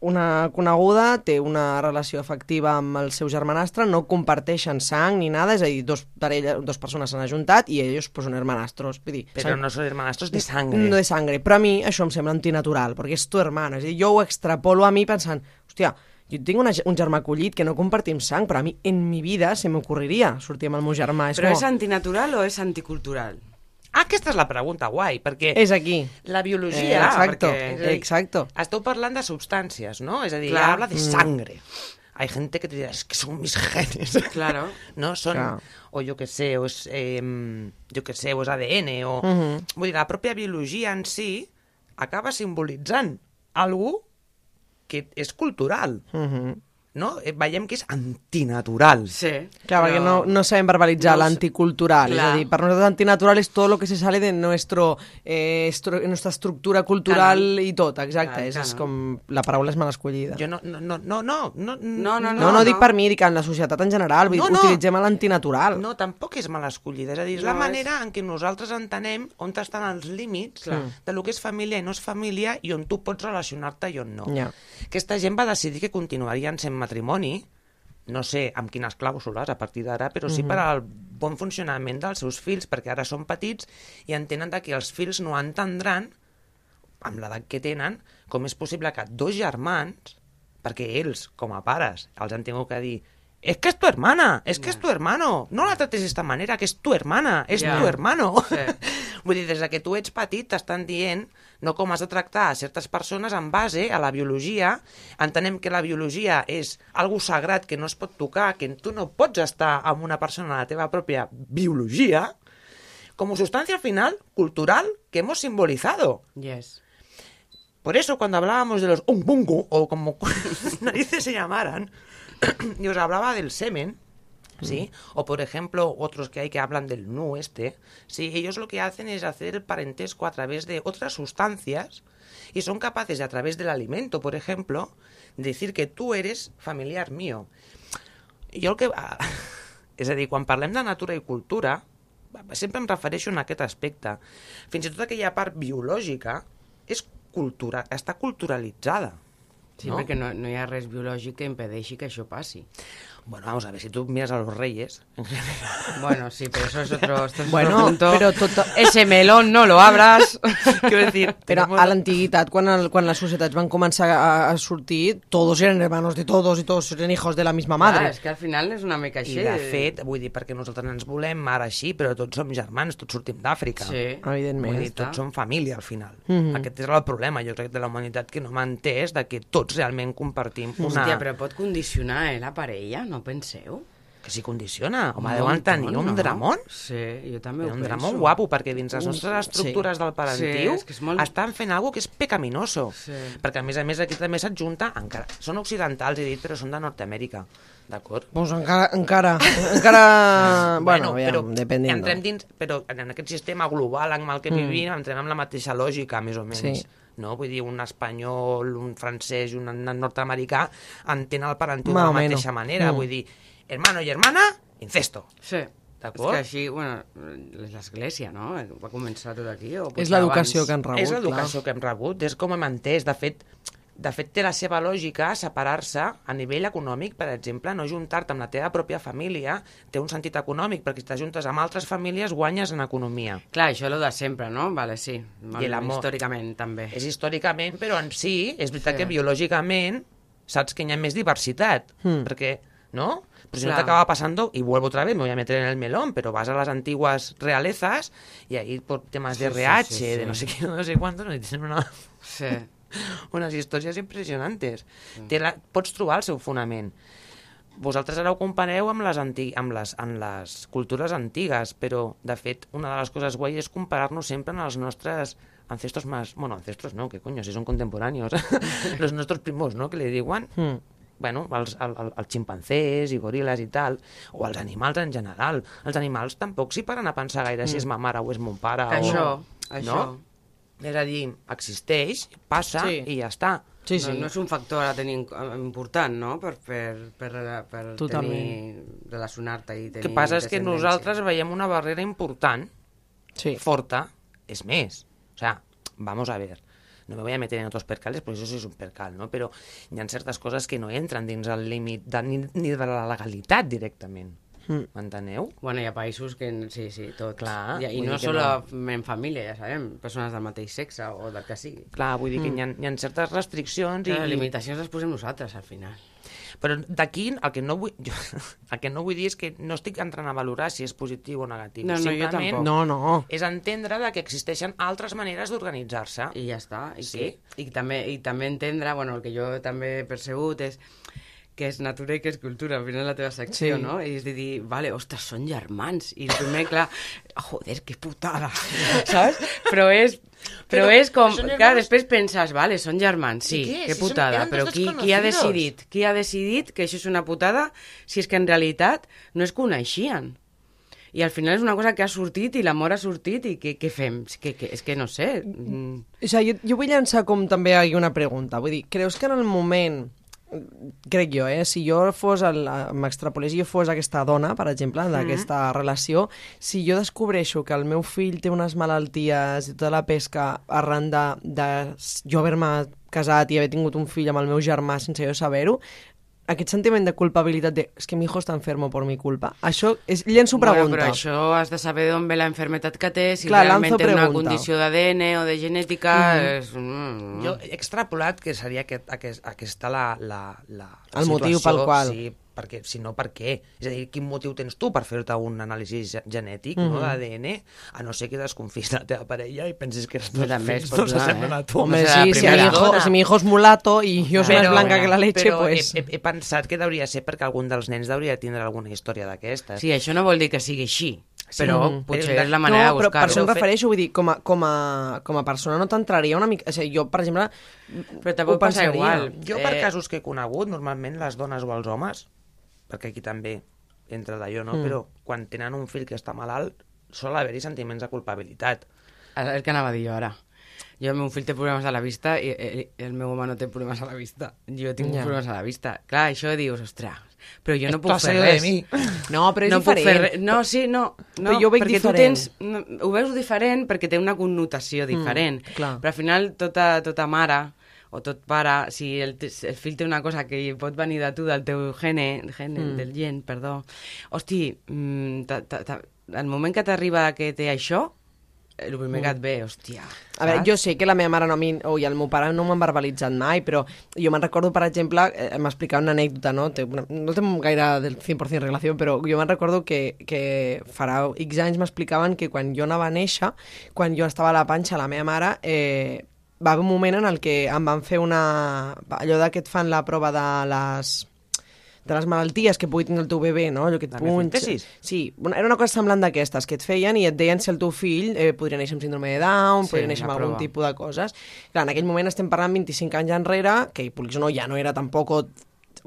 una coneguda té una relació afectiva amb el seu germanastre, no comparteixen sang ni nada, és a dir, dos, parella, dos persones s'han ajuntat i ells pues, són hermanastros. Vull dir, Però sang- no són hermanastros de sangre. No de sangre, però a mi això em sembla antinatural, perquè és tu hermana. És a dir, jo ho extrapolo a mi pensant, hòstia, Jo tinc una, un germà acollit que no compartim sang, però a mi en mi vida se m'ocorreria sortir amb el meu germà. És Però com... és antinatural o és anticultural? Ah, aquesta és la pregunta guai, perquè És aquí. la biologia... Eh, exacto, perquè, és a dir, exacto. Esteu parlant de substàncies, no? És a dir, Clar. Habla de sangre. Hay gente que te dirá, es que son mis genes. Claro. No, són... Clar. O jo que sé, o és, eh, jo que sé, o és ADN, o... Mhm. Vull dir, la pròpia biologia en si acaba simbolitzant algú que és cultural, Mhm. No? Eh, Veiem que és antinatural. Sí. Clar, perquè no, no sabem verbalitzar No l'anticultural. És a dir, per nosaltres antinatural és tot lo que se sale de nuestro, eh, estru nuestra estructura cultural Canal. i tot, exacte. Clar, és, és com... La paraula és mal escollida. Jo no, no, no, no, no, no, No, no, No, no, dic per mi, dic en la societat en general. Vull No, no. utilitzem l'antinatural. No, tampoc és mal escollida. És a dir, és No, la és- manera en què nosaltres entenem on estan els límits Clar. de lo que és família i no és família i on tu pots relacionar-te i on no. Ja. Aquesta gent va decidir que continuarien sent matrimoni, no sé amb quines clàusules a partir d'ara, però sí per al bon funcionament dels seus fills, perquè ara són petits i entenen que els fills no entendran, amb l'edat que tenen, com és possible que dos germans, perquè ells, com a pares, els han tingut que dir es que es tu hermana, es que es tu hermano, no la trates d'esta manera, que és tu hermana, és Ja. tu hermano. Sí. Vull dir, des de que tu ets petit t'estan dient no com has de tractar a certes persones en base a la biologia. Entenem que la biologia és algo sagrat que no es pot tocar, que tu no pots estar amb una persona de la teva pròpia biologia, como sustancia final cultural que hemos simbolizado. Yes. Por eso, cuando hablábamos de los umbungu, o como narices se llamaran, y os hablaba del semen, ¿sí? O, por ejemplo, otros que hay que hablan del nu este, ¿sí? Ellos lo que hacen es hacer parentesco a través de otras sustancias y son capaces de, a través del alimento, por ejemplo, decir que tú eres familiar mío. Jo el que... És a dir, quan parlem de natura i cultura, sempre em refereixo a aquest aspecte. Fins i tot aquella part biològica és cultura, està culturalitzada. Sí, no? perquè no, no hi ha res biològic que impedeixi que això passi. Bueno, vamos a ver, si tú miras a los reyes, en general, Bueno, sí, pero eso es otro, esto es Bueno, otro pero tota- Ese melón no lo abras. quiero decir, Però tenemos- a l'antiguitat, quan, el, quan les societats van començar a, a sortir, todos eran hermanos de todos y todos eran hijos de la misma madre. Ah, és que al final és una mica així. I de fet, vull dir, perquè nosaltres ens volem ara així, però tots som germans, tots sortim d'Àfrica. Sí. Evidentment. Vull dir, tots som família al final. Mhm. Aquest és el problema, jo crec, de la humanitat que no m'ha entès de que tots realment compartim una... Hòstia, però pot condicionar, eh, la parella, no penseu? Que s'hi condiciona. Home, Un deuen tenir un no? dramón. Sí, jo també Però ho un penso. dramón guapo, perquè dins les Un- nostres sí. estructures del parentiu Sí, és és molt- estan fent alguna que és pecaminoso. Sí. Perquè, a més a més, aquí també s'adjunta... Encara... Són occidentals, he dit, però són de Nord-Amèrica. D'acord? Pues encara, encara, encara... bueno, aviam, dependiendo. entrem dins, però en aquest sistema global en el que vivim entrem amb la mateixa lògica, més o menys. Sí. No? Vull dir, un espanyol, un francès i un nord-americà entenen el parentiu de la mateixa manera. Mm. Vull dir, hermano i hermana, incesto. Sí. És D'acord? que així, bueno, és l'església, no? Va començar tot aquí? O És l'educació abans? que han rebut, és l'educació que hem rebut, és com hem entès. De fet, de fet, té la seva lògica separar-se a nivell econòmic, per exemple, no juntar-te amb la teva pròpia família té un sentit econòmic, perquè si t'ajuntes amb altres famílies guanyes en economia. Clar, això és el de sempre, no? Vale, sí. I l'amor. Històricament, també. És històricament, però en si, és veritat Sí. que biològicament saps que hi ha més diversitat, Hmm. perquè, no? Però si no Clar. t'acaba pasando, y vuelvo otra vez, me voy a meter en el melón, pero vas a las antiguas realezas y ahí por temas de Sí, sí, RH, sí, de sí. no sé qué, no sé cuántos, no tienen una, Sí. unes històries impressionantes. Té la, pots trobar el seu fonament. Vosaltres ara ho compareu amb les, anti, amb, les, amb les cultures antigues, però, de fet, una de les coses guai és comparar-nos sempre amb els nostres ancestros más... Bueno, ancestros no, que coño, si son contemporáneos. los nuestros primos, ¿no?, que le diuen. Mm. Bueno, els, el, el, els ximpancers i goril·les i tal, o els animals en general. Els animals tampoc s'hi paren a pensar gaire si és ma mare o és mon pare. Això, o... això. No? És a dir, existeix, passa Sí. i ja està. Sí, no, sí. no és un factor a tenir en- important, no?, per, per, per, per Totalment. tenir, relacionar-te i El tenir que passa és que nosaltres veiem una barrera important, Sí. forta, és més. O sea, vamos a ver, no me voy a meter en otros percales, porque eso sí es un percal, ¿no? Però hi ha certes coses que no entren dins el límit de, ni, ni de la legalitat directament. Mm. m'enteneu? Bueno, hi ha països que... Sí, sí, tot. Clar, I, I no solo en família, ja sabem, persones del mateix sexe o del que sigui. Clar, vull dir que hi ha, hi ha certes restriccions i... Clar, les limitacions les posem nosaltres, al final. Però d'aquí el que no vull... Jo, el que no vull dir és que no estic entrant a valorar si és positiu o negatiu. No, no, jo Simplement tampoc. No, no. és entendre de que existeixen altres maneres d'organitzar-se. I ja està. I, Sí. que, i, també, I també entendre, bueno, el que jo també he percebut és que és natura i que és cultura, al final la teva secció, Sí. no? I és de dir, vale, ostres, són germans. I el primer, clar, joder, que putada, saps? Però és, però, Però és com, són clar, després penses, vale, són germans, sí, que Si putada, dos però qui, qui ha decidit? Qui ha decidit que això és una putada si és que en realitat no es coneixien? I al final és una cosa que ha sortit i l'amor ha sortit i què, què fem? És que, que, és que no sé. Mm. O sigui, jo, jo vull llançar com també aquí una pregunta. Vull dir, creus que en el moment crec jo, eh? Si jo fos, el- m'extrapolés i jo fos aquesta dona, per exemple, d'aquesta relació, si jo descobreixo que el meu fill té unes malalties i tota la pesca arran de, de jo haver-me casat i haver tingut un fill amb el meu germà sense jo saber-ho, aquest sentiment de culpabilitat de és que mi hijo està enfermo por mi culpa, això és, llenço pregunta. Bueno, però això has de saber d'on ve la enfermetat que té, si Clar, realment lanzo té una condició d'ADN o de genètica... És... Mm. Jo he extrapolat que seria aquest, aquest, aquesta la, la, la, El motiu situació, pel qual. Sí, perquè, si no, per què? És a dir, quin motiu tens tu per fer-te un anàlisi ge- genètic no, Mhm. d'ADN, a no ser que desconfis de la teva parella i pensis que els teus també fills no s'assemblen eh? a tu. Home, sí, si mi, hijo, si mi hijo es mulato i jo soy más Però- blanca que la leche, però pues... he, he, he pensat que hauria ser perquè algun dels nens hauria de tindre alguna història d'aquestes. Sí, això no vol dir que sigui així, però Mm. potser és la manera no, de però per això buscar-ho. em refereixo, vull dir, com a, com a, com a persona no t'entraria una mica... O sigui, jo, per exemple, Però ho pensaria. igual. Jo, per Eh, casos que he conegut, normalment les dones o els homes, perquè aquí també entra d'allò, no? Mm. Però quan tenen un fill que està malalt, sol haver-hi sentiments de culpabilitat. És el que anava a dir jo ara. Jo, el meu fill té problemes a la vista i el, el meu home no té problemes a la vista. Jo tinc Ja. problemes a la vista. Clar, això dius, ostres, però jo no Esto puc fer res. mi. No, però és no puc diferent. fer res. No, sí, no. no jo ho veig perquè diferent. tu tens... Ho veus diferent perquè té una connotació diferent. Mm, clar. Però al final tota, tota mare o tot pare, si el, el fill té una cosa que pot venir de tu, del teu gene, gene Mm. del gen, perdó, hosti, mm, ta, ta, ta, el moment que t'arriba que té això, el primer que et ve, hòstia. A veure, jo sé que la meva mare no, mi, o i el meu pare no m'han verbalitzat mai, però jo me'n recordo, per exemple, eh, m'explicava una anècdota, no? Té una, no té gaire del 100% relació, però jo me'n recordo que, que farà X anys m'explicaven que quan jo anava a néixer, quan jo estava a la panxa, la meva mare, eh, va haver un moment en el que em van fer una... allò de que et fan la prova de les de les malalties que pugui tenir el teu bebè, no? Allò que et punxa... Sí, una- era una cosa semblant d'aquestes, que et feien i et deien si el teu fill eh, podria néixer amb síndrome de Down, Sí, podria néixer amb algun prova. tipus de coses. Clar, en aquell moment estem parlant 25 anys enrere, que vulguis no, ja no era tampoc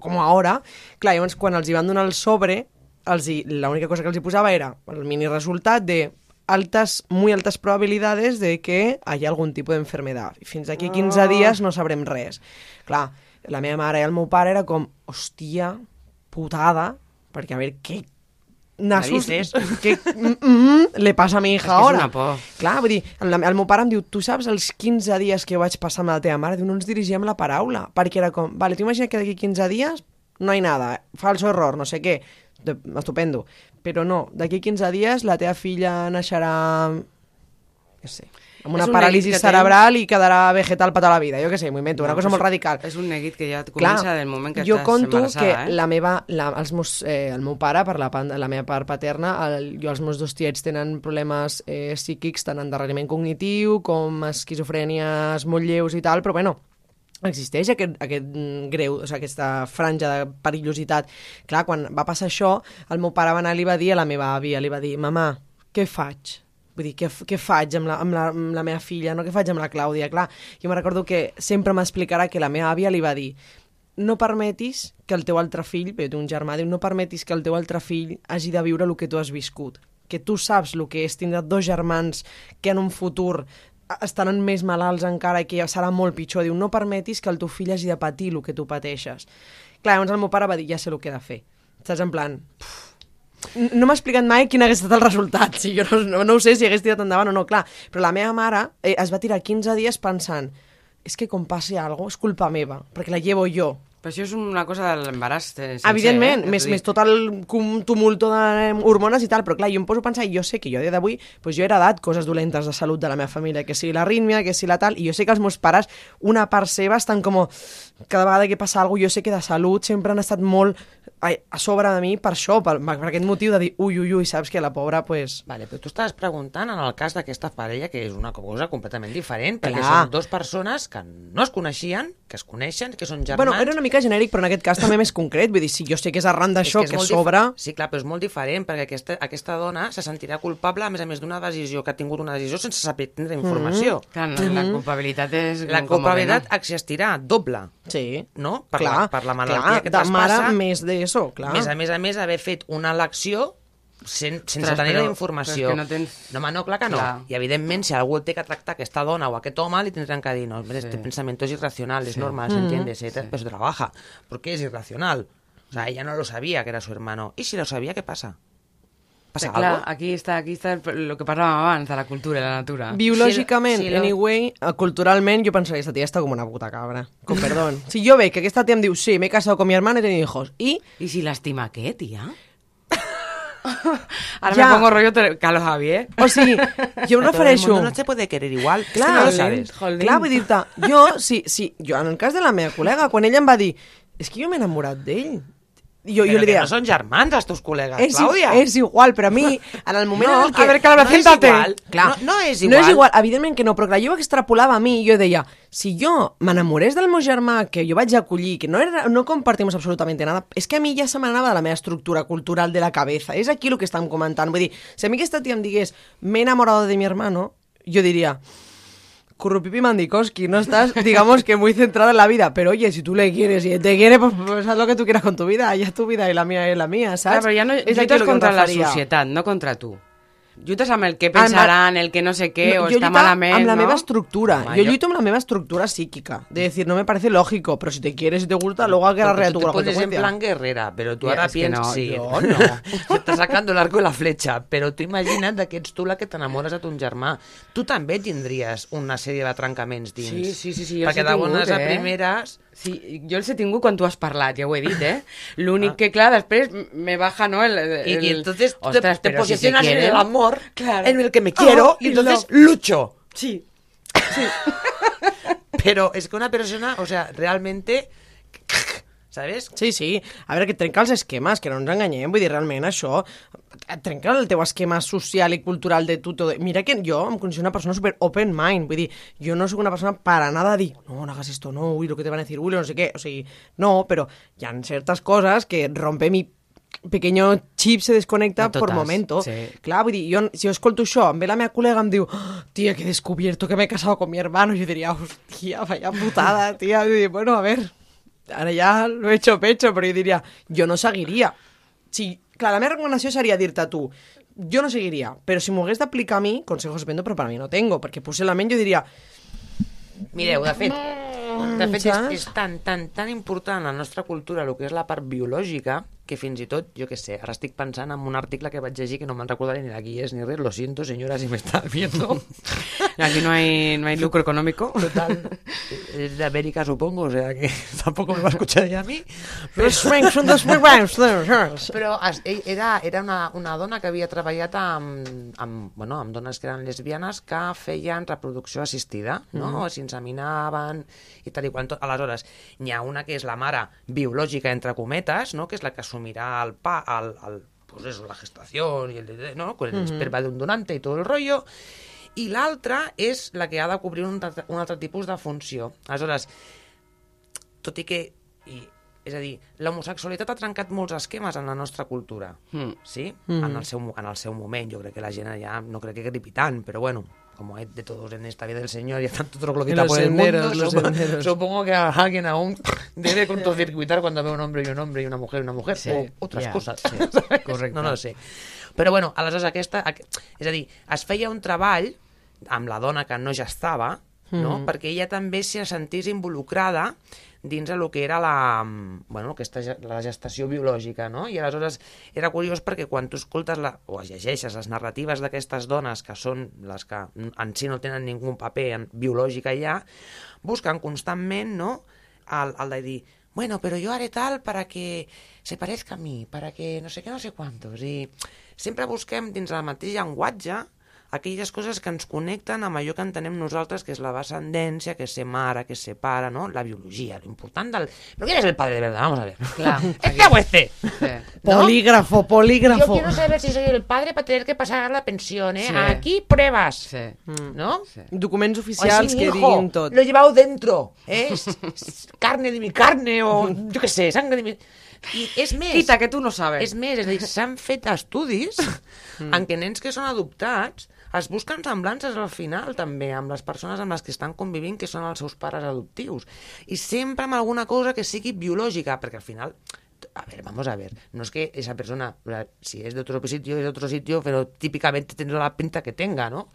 com ara. Clar, llavors quan els hi van donar el sobre, l'única cosa que els hi posava era el mini resultat de altas, muy altas probabilidades de que haya algún tipo de enfermedad. I fins aquí 15 dies no sabrem res. Clar, la meva mare i el meu pare era com, hòstia, putada, perquè a veure, què nassos, què mm, mm, le passa a mi hija És que és ara? una por. Clar, vull dir, el, el meu pare em diu, tu saps els 15 dies que vaig passar amb la teva mare? Diu, no ens dirigíem la paraula, perquè era com, vale, tu imagina que d'aquí 15 dies no hi nada, falso error, no sé què, estupendo. Però no, d'aquí 15 dies la teva filla naixerà, què sé, amb una un paràlisi cerebral i quedarà vegetal tota la vida, jo què sé, m'ho invento, una No, cosa però molt radical. És un neguit que ja et comença del moment que jo estàs conto que eh? la meva, la, els meus, eh, el meu pare, per la, la meva part paterna, el, jo els meus dos tiets tenen problemes eh, psíquics, tant endarreriment cognitiu com esquizofrènies molt lleus i tal, però bueno, existeix aquest, aquest greu, o sigui, aquesta franja de perillositat. Clar, quan va passar això, el meu pare va anar i va dir a la meva àvia, li va dir, mamà, què faig? Vull dir, què, què faig amb la, amb, la, amb la meva filla, no? Què faig amb la Clàudia? Clar, jo me recordo que sempre m'explicarà que la meva àvia li va dir no permetis que el teu altre fill, bé, un germà, diu, no permetis que el teu altre fill hagi de viure el que tu has viscut. Que tu saps el que és tindre dos germans que en un futur estaran més malalts encara i que serà molt pitjor. Diu, no permetis que el teu fill hagi de patir el que tu pateixes. Clar, llavors el meu pare va dir, ja sé el que he de fer. Saps, en plan... no m'ha explicat mai quin hagués estat el resultat. Si jo no, no, no ho sé si hagués tirat endavant o no, clar. Però la meva mare eh, es va tirar 15 dies pensant és que com passi alguna cosa és culpa meva, perquè la llevo jo. Però això és una cosa de l'embaràs eh, Evidentment, eh? més, més tot el tumulto d'hormones i tal, però clar, jo em poso a pensar, jo sé que jo a dia d'avui, doncs jo he heredat coses dolentes de salut de la meva família, que sigui l'arrítmia, que sigui la tal, i jo sé que els meus pares, una part seva, estan com, cada vegada que passa alguna cosa, jo sé que de salut sempre han estat molt a, a sobre de mi per això, per, per aquest motiu de dir, ui, ui, ui, saps que la pobra, pues... Vale, però tu estaves preguntant en el cas d'aquesta parella, que és una cosa completament diferent, perquè Clar. són dues persones que no es coneixien, que es coneixen, que són germans... Bueno, era una mica genèric, però en aquest cas també més concret, vull dir, si jo sé que és arran És d'això és que, molt sobre... dif- Sí, clar, però és molt diferent, perquè aquesta, aquesta dona se sentirà culpable, a més a més d'una decisió, que ha tingut una decisió sense saber tindre informació. Clar, no, la culpabilitat és... La com que culpabilitat existirà doble, Sí, no? Per, clar, la, per la malaltia clar, que de mare traspassa. més d'això, clar. Més a més, a més, haver fet una elecció sen, sense Ostres, tenir però- la informació. però és que no tens- No, home, no, clar que no. Clar. I evidentment, si algú té que tractar aquesta dona o aquest home, li tindran que dir, no, mira, este pensamiento es irracional, es normal, ¿se entiende? Se, Pues trabaja. ¿Por qué es irracional? O sea, ella no lo sabía que era su hermano. ¿Y si lo sabía, qué pasa? ¿Pasa Clar, algo? aquí està, aquí està el, el que parlàvem abans, de la cultura i la natura. Biològicament, Sí, lo- anyway, culturalment, jo pensaria, esta tia està com una puta cabra. Con perdón. Si jo veig que aquesta tia em diu, sí, me he casado con mi hermana y he tenido hijos, i I si l'estima què, tia? Ara Ja. me pongo rollo Carlos Javier. O sigui, jo em refereixo... no se puede querer igual. Clar, no lo sabes. Clar, vull dir-te, jo, sí, sí, jo, en el cas de la meva col·lega, quan ella em va dir, és que jo m'he enamorat d'ell, jo, Pero jo li que deia, no son germans, els teus col·legues, és, Clàudia. és igual, però a mi, en el moment No, en el que... a veure, Clara, no és siéntate. igual. Clar, No, no és No igual. és igual, evidentment que no, però clar, jo ho extrapolava a mi i jo deia, si jo m'enamorés del meu germà, que jo vaig acollir, que no, era, no compartimos absolutamente nada, és que a mi ja se m'anava de la meva estructura cultural de la cabeza. És aquí el que estem comentant. Vull dir, si a mi aquesta tia em digués, m'he enamorado de mi hermano, jo diria, Currupipi Mandikoski, no estás, digamos que muy centrada en la vida, pero oye, si tú le quieres y él te quiere, pues, pues haz lo que tú quieras con tu vida, ella es tu vida y la mía es la mía, ¿sabes? no, aquí lluites el que em contra la societat, no contra tu. Lluites amb el que pensaran, el que no sé què, o jo està malament, amb la no? meva estructura. Home, jo jo- lluito amb la meva estructura psíquica. De decir, no me parece lógico, pero si te quieres y te gusta, luego agarraré a tu te con la pones en consecuencia. plan guerrera, pero tú ahora piensas... no, sí, yo no. Se está sacando el arco y la fletxa, però tu imagina't que ets tu la que t'enamores de ton germà. Tu també tindries una sèrie de trencaments dins. Sí, sí, sí, sí, jo Perquè de bones a eh? primeres... Sí, jo els he tingut quan tu has parlat, ja ho he dit, eh? L'únic que, clar, després me baja, ¿no? El, el, Y, y entonces tú te- te, pero si posicionas en el amor, Claro. en el que me quiero, Oh, y entonces lo- lucho. Sí. Pero es que una persona, o sea, realmente... ¿Sabes? Sí, sí. A veure, que trenca els esquemes, que no ens enganyem. Vull dir, realment, això et trenca el teu esquema social i cultural de tu. Tot. Mira que jo em considero una persona super open mind. Vull dir, jo no sóc una persona para nada a dir, no, no hagas esto, no, uy, lo que te van a decir, uy, no sé què. O sigui, no, però hi ha certes coses que rompe mi pequeño chip se desconecta De por momento. sí. Clar, vull dir, jo, si jo escolto això, em ve la meva col·lega, em diu, "Oh, tía, que he descubierto que me he casado con mi hermano, jo diria, hostia, vaya putada, tía. I dic, bueno, a ver, ara ja lo he hecho pecho, però jo diria, jo no seguiria. Si, clar, la meva recomanació seria dir-te a tu, jo no seguiria, però si m'ho hagués d'aplicar a mi, consejos vendo, però per a mi no tengo, perquè possiblement jo diria, Mireu, de fet, de fet és, és tan, tan, tan important en la nostra cultura el que és la part biològica que fins i tot, jo què sé, ara estic pensant en un article que vaig llegir que no me'n recordaré ni de qui és ni res, lo siento senyora si me está viendo Aquí no hay, no hay lucro económico. total, es de América supongo, o sea que tampoco me va a escuchar ella a mí però, però era, era una, una dona que havia treballat amb, amb, bueno, amb dones que eren lesbianes que feien reproducció assistida, no? S'inseminaven i tal i qual. Aleshores, n'hi ha una que és la mare biològica, entre cometes, no? que és la que assumirà el pa, el, el, pues eso, la gestació i el, no? con el esperma d'un donante i tot el rollo, i l'altra és la que ha de cobrir un, un altre tipus de funció. Aleshores, tot i que... I, és a dir, l'homosexualitat ha trencat molts esquemes en la nostra cultura, Mm. sí? En, el seu, en el seu moment, jo crec que la gent ja no crec que gripi tant, però bueno, como hay de todos en esta vida del Señor y están todos globita por el mundo, los supongo, supongo que a alguien aún debe cortocircuitar cuando ve un hombre y un hombre y una mujer y una mujer, Sí, o otras ja, cosas. sí, ¿sabes? correcte. No, no lo sé. Però bueno, aleshores aquesta... aqu- És a dir, es feia un treball amb la dona que no gestava, no? Mm. perquè ella també se sentís involucrada dins el que era la, bueno, aquesta, la gestació biològica, no? I aleshores era curiós perquè quan tu escoltes la, o llegeixes les narratives d'aquestes dones que són les que en si no tenen ningú paper en, biològic allà, busquen constantment, no?, el, el de dir, bueno, pero yo haré tal para que se parezca a mi, para que no sé què, no sé quantos. I sempre busquem dins del mateix llenguatge aquelles coses que ens connecten amb allò que entenem nosaltres, que és la descendència, que és ser mare, que és ser pare, no? La biologia, lo important del... Però ¿quién es el padre de verdad? Vamos a ver. Clar, ¿Este o este? Sí. ¿No? Polígrafo, Yo polígrafo. quiero saber si soy el padre para tener que pasar la pensión, ¿eh? Sí. Aquí pruebas, Sí. ¿no? Sí. Documents O oficials que hijo, diguin tot. Lo he llevado dentro, ¿eh? Carne de mi carne o yo qué sé, sangre de mi... I és més... Quita, que tu no sabes. És més, és a dir, s'han fet estudis en què nens que són adoptats es busquen semblances al final també amb les persones amb les que estan convivint que són els seus pares adoptius i sempre amb alguna cosa que sigui biològica perquè al final a ver, vamos a ver, no es que esa persona, si es de otro sitio, es de otro sitio, pero típicamente tendrá la pinta que tenga, ¿no?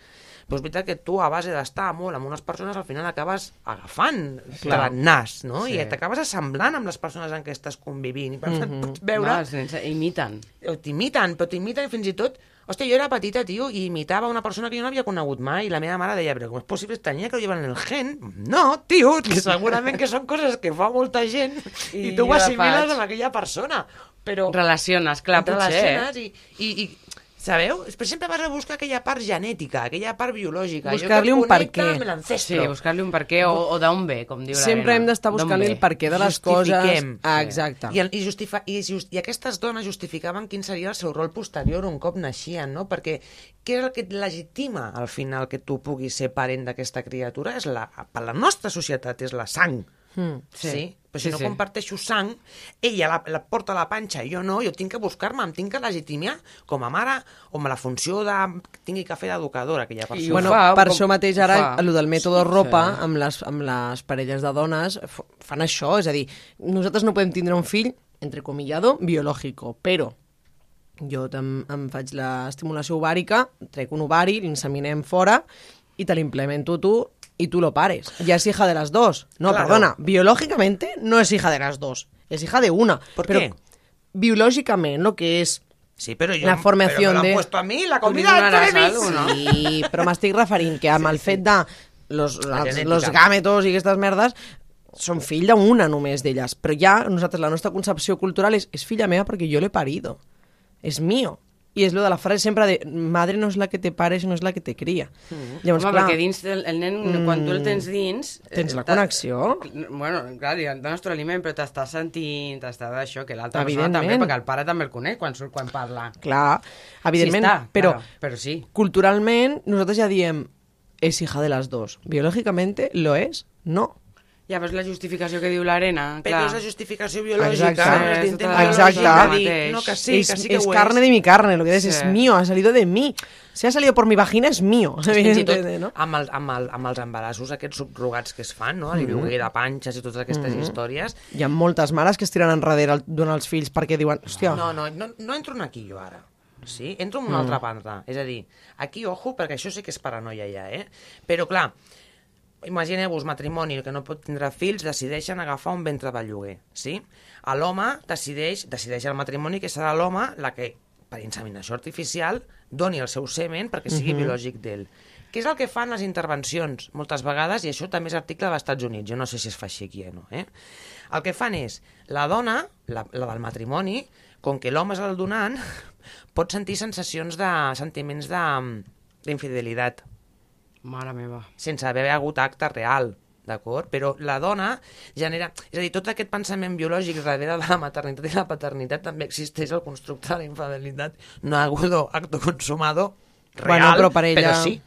Pues veritat que tu, a base d'estar molt amb unes persones, al final acabes agafant Clar. el nas, no? Sí. I t'acabes assemblant amb les persones amb què estás convivint. I per tant, pots veure... No, imiten. t'imiten, però t'imiten fins i tot... Hòstia, jo era petita, tio, i imitava una persona que jo no havia conegut mai, i la meva mare deia, però com és possible, tenia que ho llevan en el gen? No, tio, que segurament que són coses que fa molta gent i, I tu ho assimiles faig. amb aquella persona. Però Relaciones, clar, potser. relaciones i, i, i Sabeu? Per sempre vas a buscar aquella part genètica, aquella part biològica. Buscar-li un per què. Sí, buscar-li un per què o, o d'on ve, com diu Sempre hem d'estar buscant el per què de les coses. Ah, exacte. I, i, justifa, i, just, I aquestes dones justificaven quin seria el seu rol posterior un cop naixien, no? Perquè què és el que et legitima al final que tu puguis ser parent d'aquesta criatura? És la, per la nostra societat és la sang. Mm. Sí. sí? Però si Sí, no sí. comparteixo sang, ella la, la porta a la panxa i jo no, jo tinc que buscar-me, em tinc que legitimar com a mare o amb la funció de... tingui que fer d'educadora aquella I persona. ho Bueno, fa, per com- això mateix ara, fa. el del mètode Sí, ropa, sí. amb, les, amb les parelles de dones, fan això, és a dir, nosaltres no podem tindre un fill, entrecomillado, biològico, però jo em, em faig l'estimulació ovàrica, trec un ovari, l'inseminem fora i te l'implemento tu y tú lo pares. Ya es hija de las dos. No, Claro. perdona, biológicamente no es hija de las dos, es hija de una. ¿Por pero qué? biológicamente, lo que es Sí, però jo... La formación però me lo de- puesto a mí, la comida de no? Sí, però m'estic referint que amb el fet de los, La els, los gàmetos i aquestes merdes són fill d'una només d'elles. Però ja nosaltres, la nostra concepció cultural és, és filla meva perquè jo l'he parido. És mío. I és lo de la frase sempre de madre no és la que te pare, sinó és la que te cria. Mm. Llavors, Home, clar, perquè dins del, el nen, mm, quan tu el tens dins... Tens la connexió. Bueno, clar, li dones tu l'aliment, però t'estàs sentint, t'està d'això, que l'altra persona també, perquè el pare també el coneix quan surt, quan parla. clar, evidentment, sí està, però claro, però sí. culturalment nosaltres ja diem és hija de las dos. Biológicamente lo es, no. Ja veus la justificació que diu l'Arena, Però clar. és la justificació biològica, Exacte. és Exacte. de dir, no, que sí, es, que sí que es ho carne és. de mi carne, lo que dices Sí. es mío, ha salido de mí. Si ha salido por mi vagina es mío. Fins i tot no? amb, el, amb, el, amb els embarassos aquests subrogats que es fan, no? el lloguer de panxes i totes aquestes històries. Hi ha moltes mares que es tiren enrere el- donant els fills perquè diuen, hòstia, No, no, no, no entro en aquí jo ara. Sí? Entro en una altra banda. És a dir, aquí, ojo, perquè això sí que és paranoia ja, eh? Però, clar, imagineu-vos matrimoni que no pot tindre fills, decideixen agafar un ventre de lloguer, sí? A l'home decideix, decideix el matrimoni que serà l'home la que, per inseminació artificial, doni el seu semen perquè sigui biològic d'ell. Què és el que fan les intervencions moltes vegades, i això també és article dels Estats Units, jo no sé si es fa així aquí o no, eh? El que fan és, la dona, la, la del matrimoni, com que l'home és el donant, pot sentir sensacions de sentiments de d'infidelitat Mare meva. sense haver hagut acte real, d'acord? Però la dona genera... És a dir, tot aquest pensament biològic darrere de la maternitat i la paternitat també existeix el constructe de la infidelitat. No ha hagut acto consumado real, Bueno, però per ella- pero sí,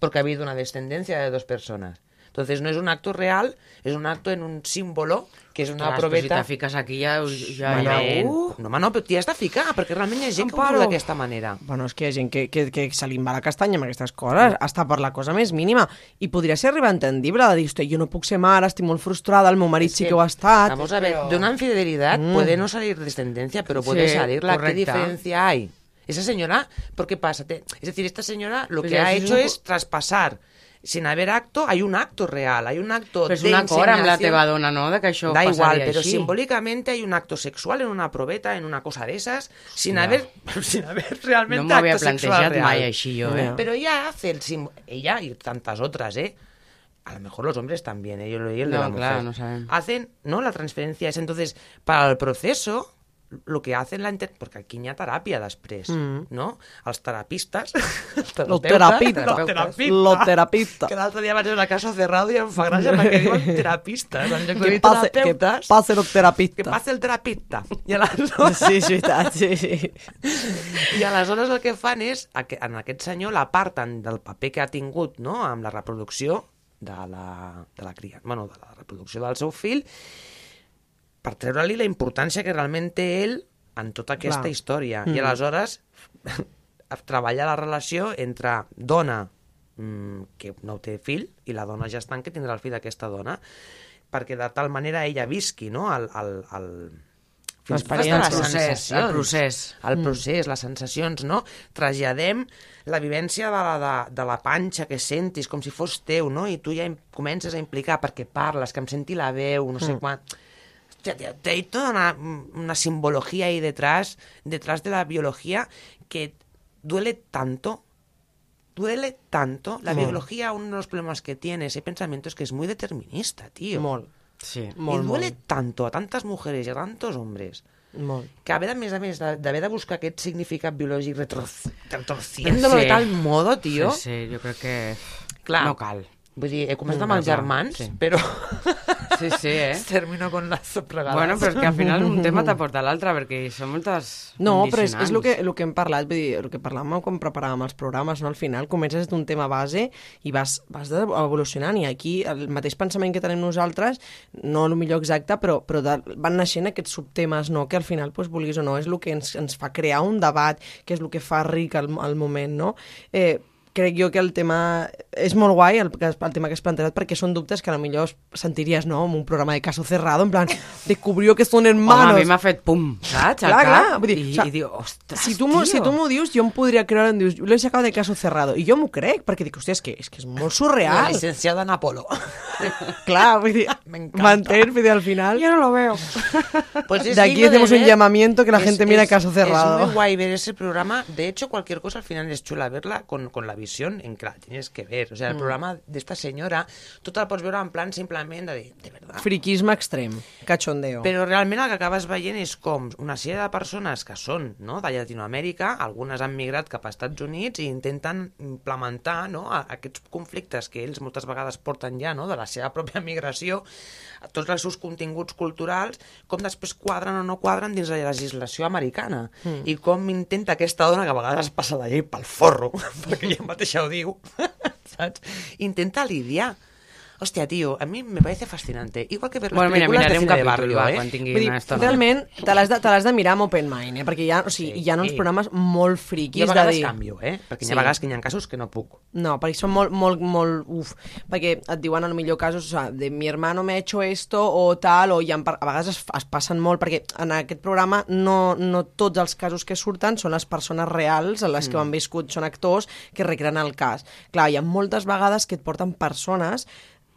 porque ha habido una descendencia de dos personas. Entonces no es un acto real, es un acto en un símbolo que és una Clar, però si proveta... te fiques aquí ja... ja, uh, no, home, no, però t'hi has de ficar, perquè realment hi ha gent que ho viu d'aquesta manera. Bueno, és que hi ha gent que, que, que se li va la castanya amb aquestes coses, hasta per la cosa més mínima. I podria ser arribar entendible de dir, "Hosti, jo no puc ser mare, estic molt frustrada, el meu marit sí que ho ha estat. Vamos a ver, Pero- de una infidelidad Mm. puede no salir descendencia, pero puede Sí, salirla. ¿Qué correcta. diferencia hay? Esa señora, ¿por qué pasa? Es decir, esta señora lo Pues que ha hecho un es traspasar. Sin haber acto, hay un acto real, hay un acto Però és de un acord amb la teva dona, no?, de que això Da igual, pero així. simbólicamente hay un acto sexual en una probeta, en una cosa de esas, sin haber, sin haber realmente No m'ho havia acto sexual plantejat real. mai així, jo, eh? Pero ella hace el símbolo, ella y tantas otras, ¿eh? a lo mejor los hombres también, ¿eh? yo lo el de No, la mujer. claro, no sabemos. Hacen, ¿no? La transferencia es entonces, para el proceso, lo que hacen la inter... Perquè aquí hi ha teràpia després, Mm. no? Els terapistes... Los terapistas. Los terapistas. Que l'altre dia vaig veure una casa cerrado i em fa gràcia perquè diuen terapistes. En lloc de Que pase, que terapeutes, pase los que passa el terapista. I aleshores, Sí, és veritat, sí, sí. I aleshores el que fan és, en aquest senyor l'aparten del paper que ha tingut no? amb la reproducció de la, de la cria, bueno, de la reproducció del seu fill per treure-li la importància que realment té ell en tota aquesta Clar. història. Mm. I aleshores treballar la relació entre dona mm, que no té fill i la dona gestant que tindrà el fill d'aquesta dona perquè de tal manera ella visqui no? el, el, el, fins L'experiència. El procés, el procés. El procés, les sensacions, no? Traslladem la vivència de la, de, de la panxa que sentis, com si fos teu, no? I tu ja comences a implicar perquè parles, que em senti la veu, no sé mm. quan... Hostia, tío, te hay toda una, una simbología ahí detrás, detrás de la biología, que duele tanto, duele tanto. La biología, uno de los problemas que tiene ese pensamiento es que es muy determinista, tío. Molt, Sí. molt, y duele molt. tanto a tantas mujeres y a tantos hombres molt. que haver, a més a més, d'haver de buscar aquest significat biològic retorciéndolo Sí. de tal modo, tio... Sí, sí, jo crec que Clar. no cal. Vull dir, he començat amb els germans, sí. però... Sí, sí, eh? Termino con las sopregadas. Bueno, però és que al final un tema t'aporta l'altre, perquè són moltes No, però és, és el, que, el que hem parlat, vull dir, el que parlàvem quan preparàvem els programes, no? al final comences d'un tema base i vas, vas evolucionant, i aquí el mateix pensament que tenim nosaltres, no el millor exacte, però, però de, van naixent aquests subtemes, no? que al final, doncs, vulguis o no, és el que ens, ens fa crear un debat, que és el que fa ric el, el moment, no? Eh, crec jo que el tema és molt guai, el, el tema que has plantejat, perquè són dubtes que a lo millor sentiries, no?, en un programa de caso cerrado, en plan, descubrió que són Home, hermanos. a mi m'ha fet pum, saps? Clar, cap, clar, vull dir, i, o sea, i diu, ostres, si tu, m'ho- si tio. tu m'ho dius, jo em podria creure, em dius, l'he sacat de caso cerrado. I jo m'ho crec, perquè dic, hòstia, és que és, que és molt La surreal. licenciada en Apolo. Clar, vull dir, m'entens? Vull dir, al final... Yo no lo veo. Pues es De aquí hacemos un ver. llamamiento que la gente mira Caso Cerrado. Es muy guay ver ese programa. De hecho, cualquier cosa al final es chula verla con, con la visión en que la tienes que ver. O sea, Mm. el programa de esta señora, tú te la pots veure en plan simplement de, de verdad. Friquisme extrem, cachondeo. Però realment el que acabes veient és com una sèrie de persones que són no, de Llatinoamèrica, algunes han migrat cap a Estats Units i intenten implementar no, aquests conflictes que ells moltes vegades porten ja no, de la seva pròpia migració, tots els seus continguts culturals, com després quadren o no quadren dins la legislació americana. Mm. I com intenta aquesta dona, que a vegades es passa la llei pel forro, perquè ella mateixa ho diu, saps? Intenta lidiar. Hòstia, tio, a mi me parece fascinante. Igual que ver las Bueno, mira, miraré de cine de capítol, barrio, va, eh? quan tingui Vull dir, una estona. realment, te l'has de, te de mirar amb open mind, eh? perquè hi ha, o sigui, Sí. hi ha uns programes molt friquis Jo a de vegades dir... canvio, eh? Perquè hi Sí. ha vegades que hi ha casos que no puc. No, perquè són molt, molt, molt... Uf, perquè et diuen en el millor casos, o sea, de mi hermano me ha hecho esto o tal, o hi ha, a vegades es, es passen molt, perquè en aquest programa no, no tots els casos que surten són les persones reals, en les que ho han viscut, són actors que recreen el cas. Clar, hi ha moltes vegades que et porten persones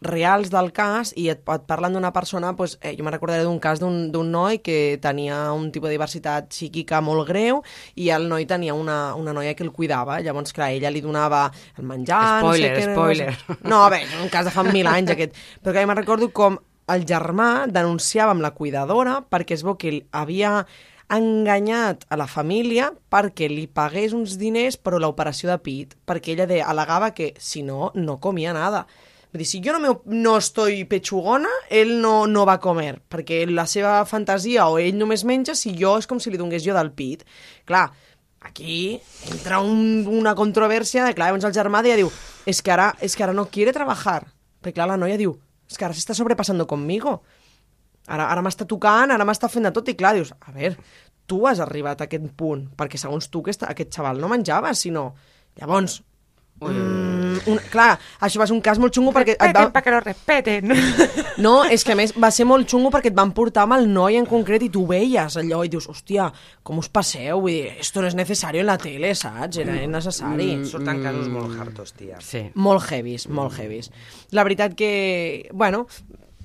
reals del cas i et, et parlen d'una persona, doncs, eh, jo me recordaré d'un cas d'un noi que tenia un tipus de diversitat psíquica molt greu i el noi tenia una, una noia que el cuidava, llavors, clar, ella li donava el menjar... Spoiler, no sé què, spoiler. No, sé. no, bé, un cas de fa mil anys aquest. Però clar, jo me'n recordo com el germà denunciava amb la cuidadora perquè es veu que havia enganyat a la família perquè li pagués uns diners per a l'operació de pit, perquè ella de, al·legava que, si no, no comia nada. Vull dir, si jo no, me, no estoy pechugona, ell no, no va comer, perquè la seva fantasia o ell només menja si jo és com si li donés jo del pit. Clar, aquí entra un, una controvèrsia de, clar, llavors el germà deia, diu, és que ara, és que ara no quiere trabajar. Perquè clar, la noia diu, és que ara s'està sobrepasando conmigo. Ara, ara m'està tocant, ara m'està fent de tot, i clar, dius, a veure, tu has arribat a aquest punt, perquè segons tu aquest, aquest xaval no menjava, sinó... Llavors, mm, un, clar, això va ser un cas molt xungo perquè... Et va... para que lo respeten. No, és que a més va ser molt xungo perquè et van portar amb el noi en concret i tu veies allò i dius, hòstia, com us passeu? Vull dir, esto no és necessari en la tele, saps? Era innecessari. Mm. Surten casos molt hartos, tia. Sí. Molt heavies, molt heavies. La veritat que, bueno,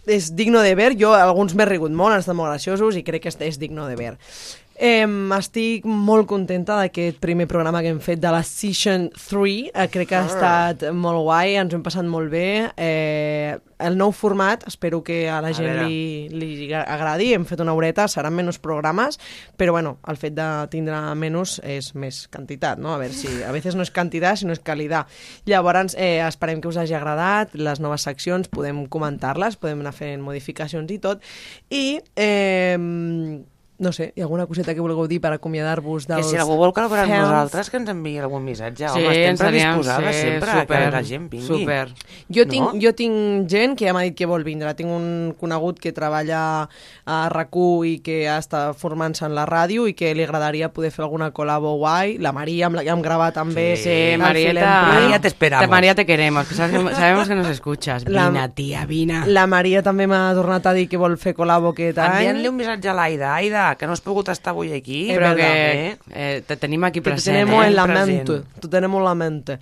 és digno de ver. Jo, alguns m'he rigut molt, han estat molt graciosos i crec que és digno de ver. Eh, estic molt contenta d'aquest primer programa que hem fet de la Season 3. Eh, crec que ha estat molt guai, ens ho hem passat molt bé. Eh, el nou format, espero que a la A gent veure. li, li agradi. Hem fet una horeta, seran menys programes, però bueno, el fet de tindre menys és més quantitat, no? A veure si... A vegades no és quantitat, sinó és qualitat. Llavors, eh, esperem que us hagi agradat les noves seccions, podem comentar-les, podem anar fent modificacions i tot. I... Eh, no sé, hi ha alguna coseta que vulgueu dir per acomiadar-vos Que dels si algú vol col·laborar amb nosaltres, que ens enviï algun missatge. Sí, Home, estem predisposades sí, sempre a que super, la gent vingui. Super. Jo tinc, No? jo tinc gent que ja m'ha dit que vol vindre. Tinc un conegut que treballa a rac i que està formant-se en la ràdio i que li agradaria poder fer alguna col·labo guai. La Maria, amb la que hem gravat també. Sí, el Marieta. María, te esperamos. María, te queremos. que que- sabemos que nos escuchas. La- Vina, tía, vina. La Maria també m'ha tornat a dir que vol fer col·labo aquest any. Enviant-li un missatge a l'Aida. Aida, que no has pogut estar avui aquí. Eh, Però que eh, te tenim aquí que te present. tenemos eh? en la present. mente. Te tenemos en la mente.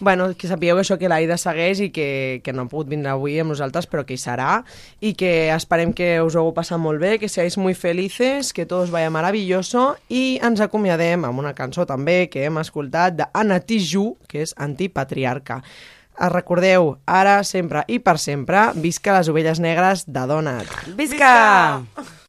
Bueno, que sapigueu això que l'Aida segueix i que, que no ha pogut vindre avui amb nosaltres, però que hi serà i que esperem que us ho hagueu passat molt bé, que seáis muy felices, que todo os vaya maravilloso i ens acomiadem amb una cançó també que hem escoltat d'Anna Tijoux, que és antipatriarca. Es recordeu, ara, sempre i per sempre, visca les ovelles negres de Donat. Visca! Yo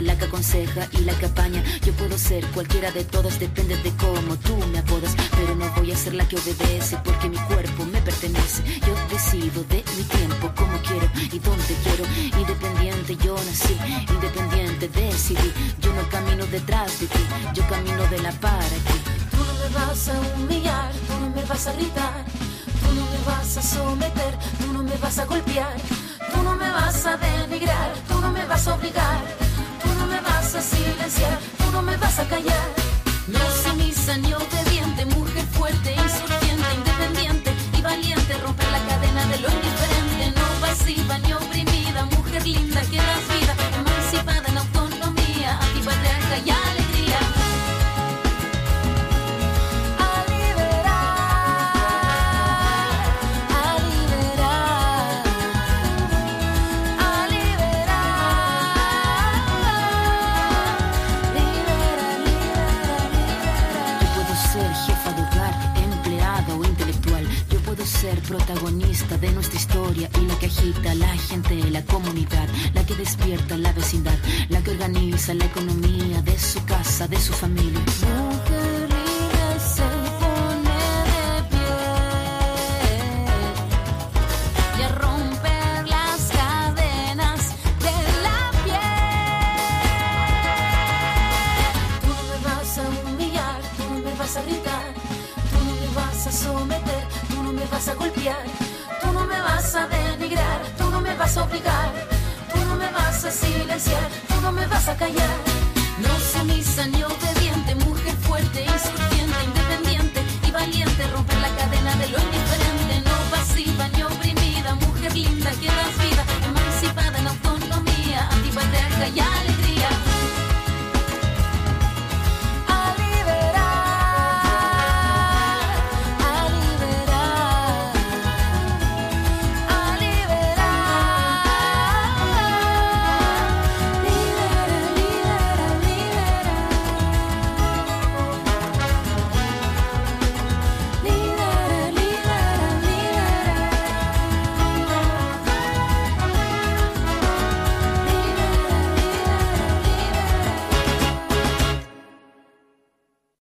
la que aconseja y la que apaña. Yo puedo ser cualquiera de todas, depende de cómo tú me apodas. Pero no voy a ser la que obedece porque mi cuerpo me pertenece. Yo decido de mi tiempo, como quiero y dónde quiero. Independiente yo nací, independiente decidí. Yo no camino detrás de ti, yo camino de la para aquí. Tú no me vas a humillar, tú no me vas a gritar, tú no me vas a someter, tú no me vas a golpear, tú no me vas a denigrar, tú no me vas a obligar, a silenciar, tú no me vas a callar. No sumisa ni obediente, mujer fuerte, insurgente, independiente y valiente, romper la cadena de lo indiferente, no pasiva ni oprimida, mujer linda que das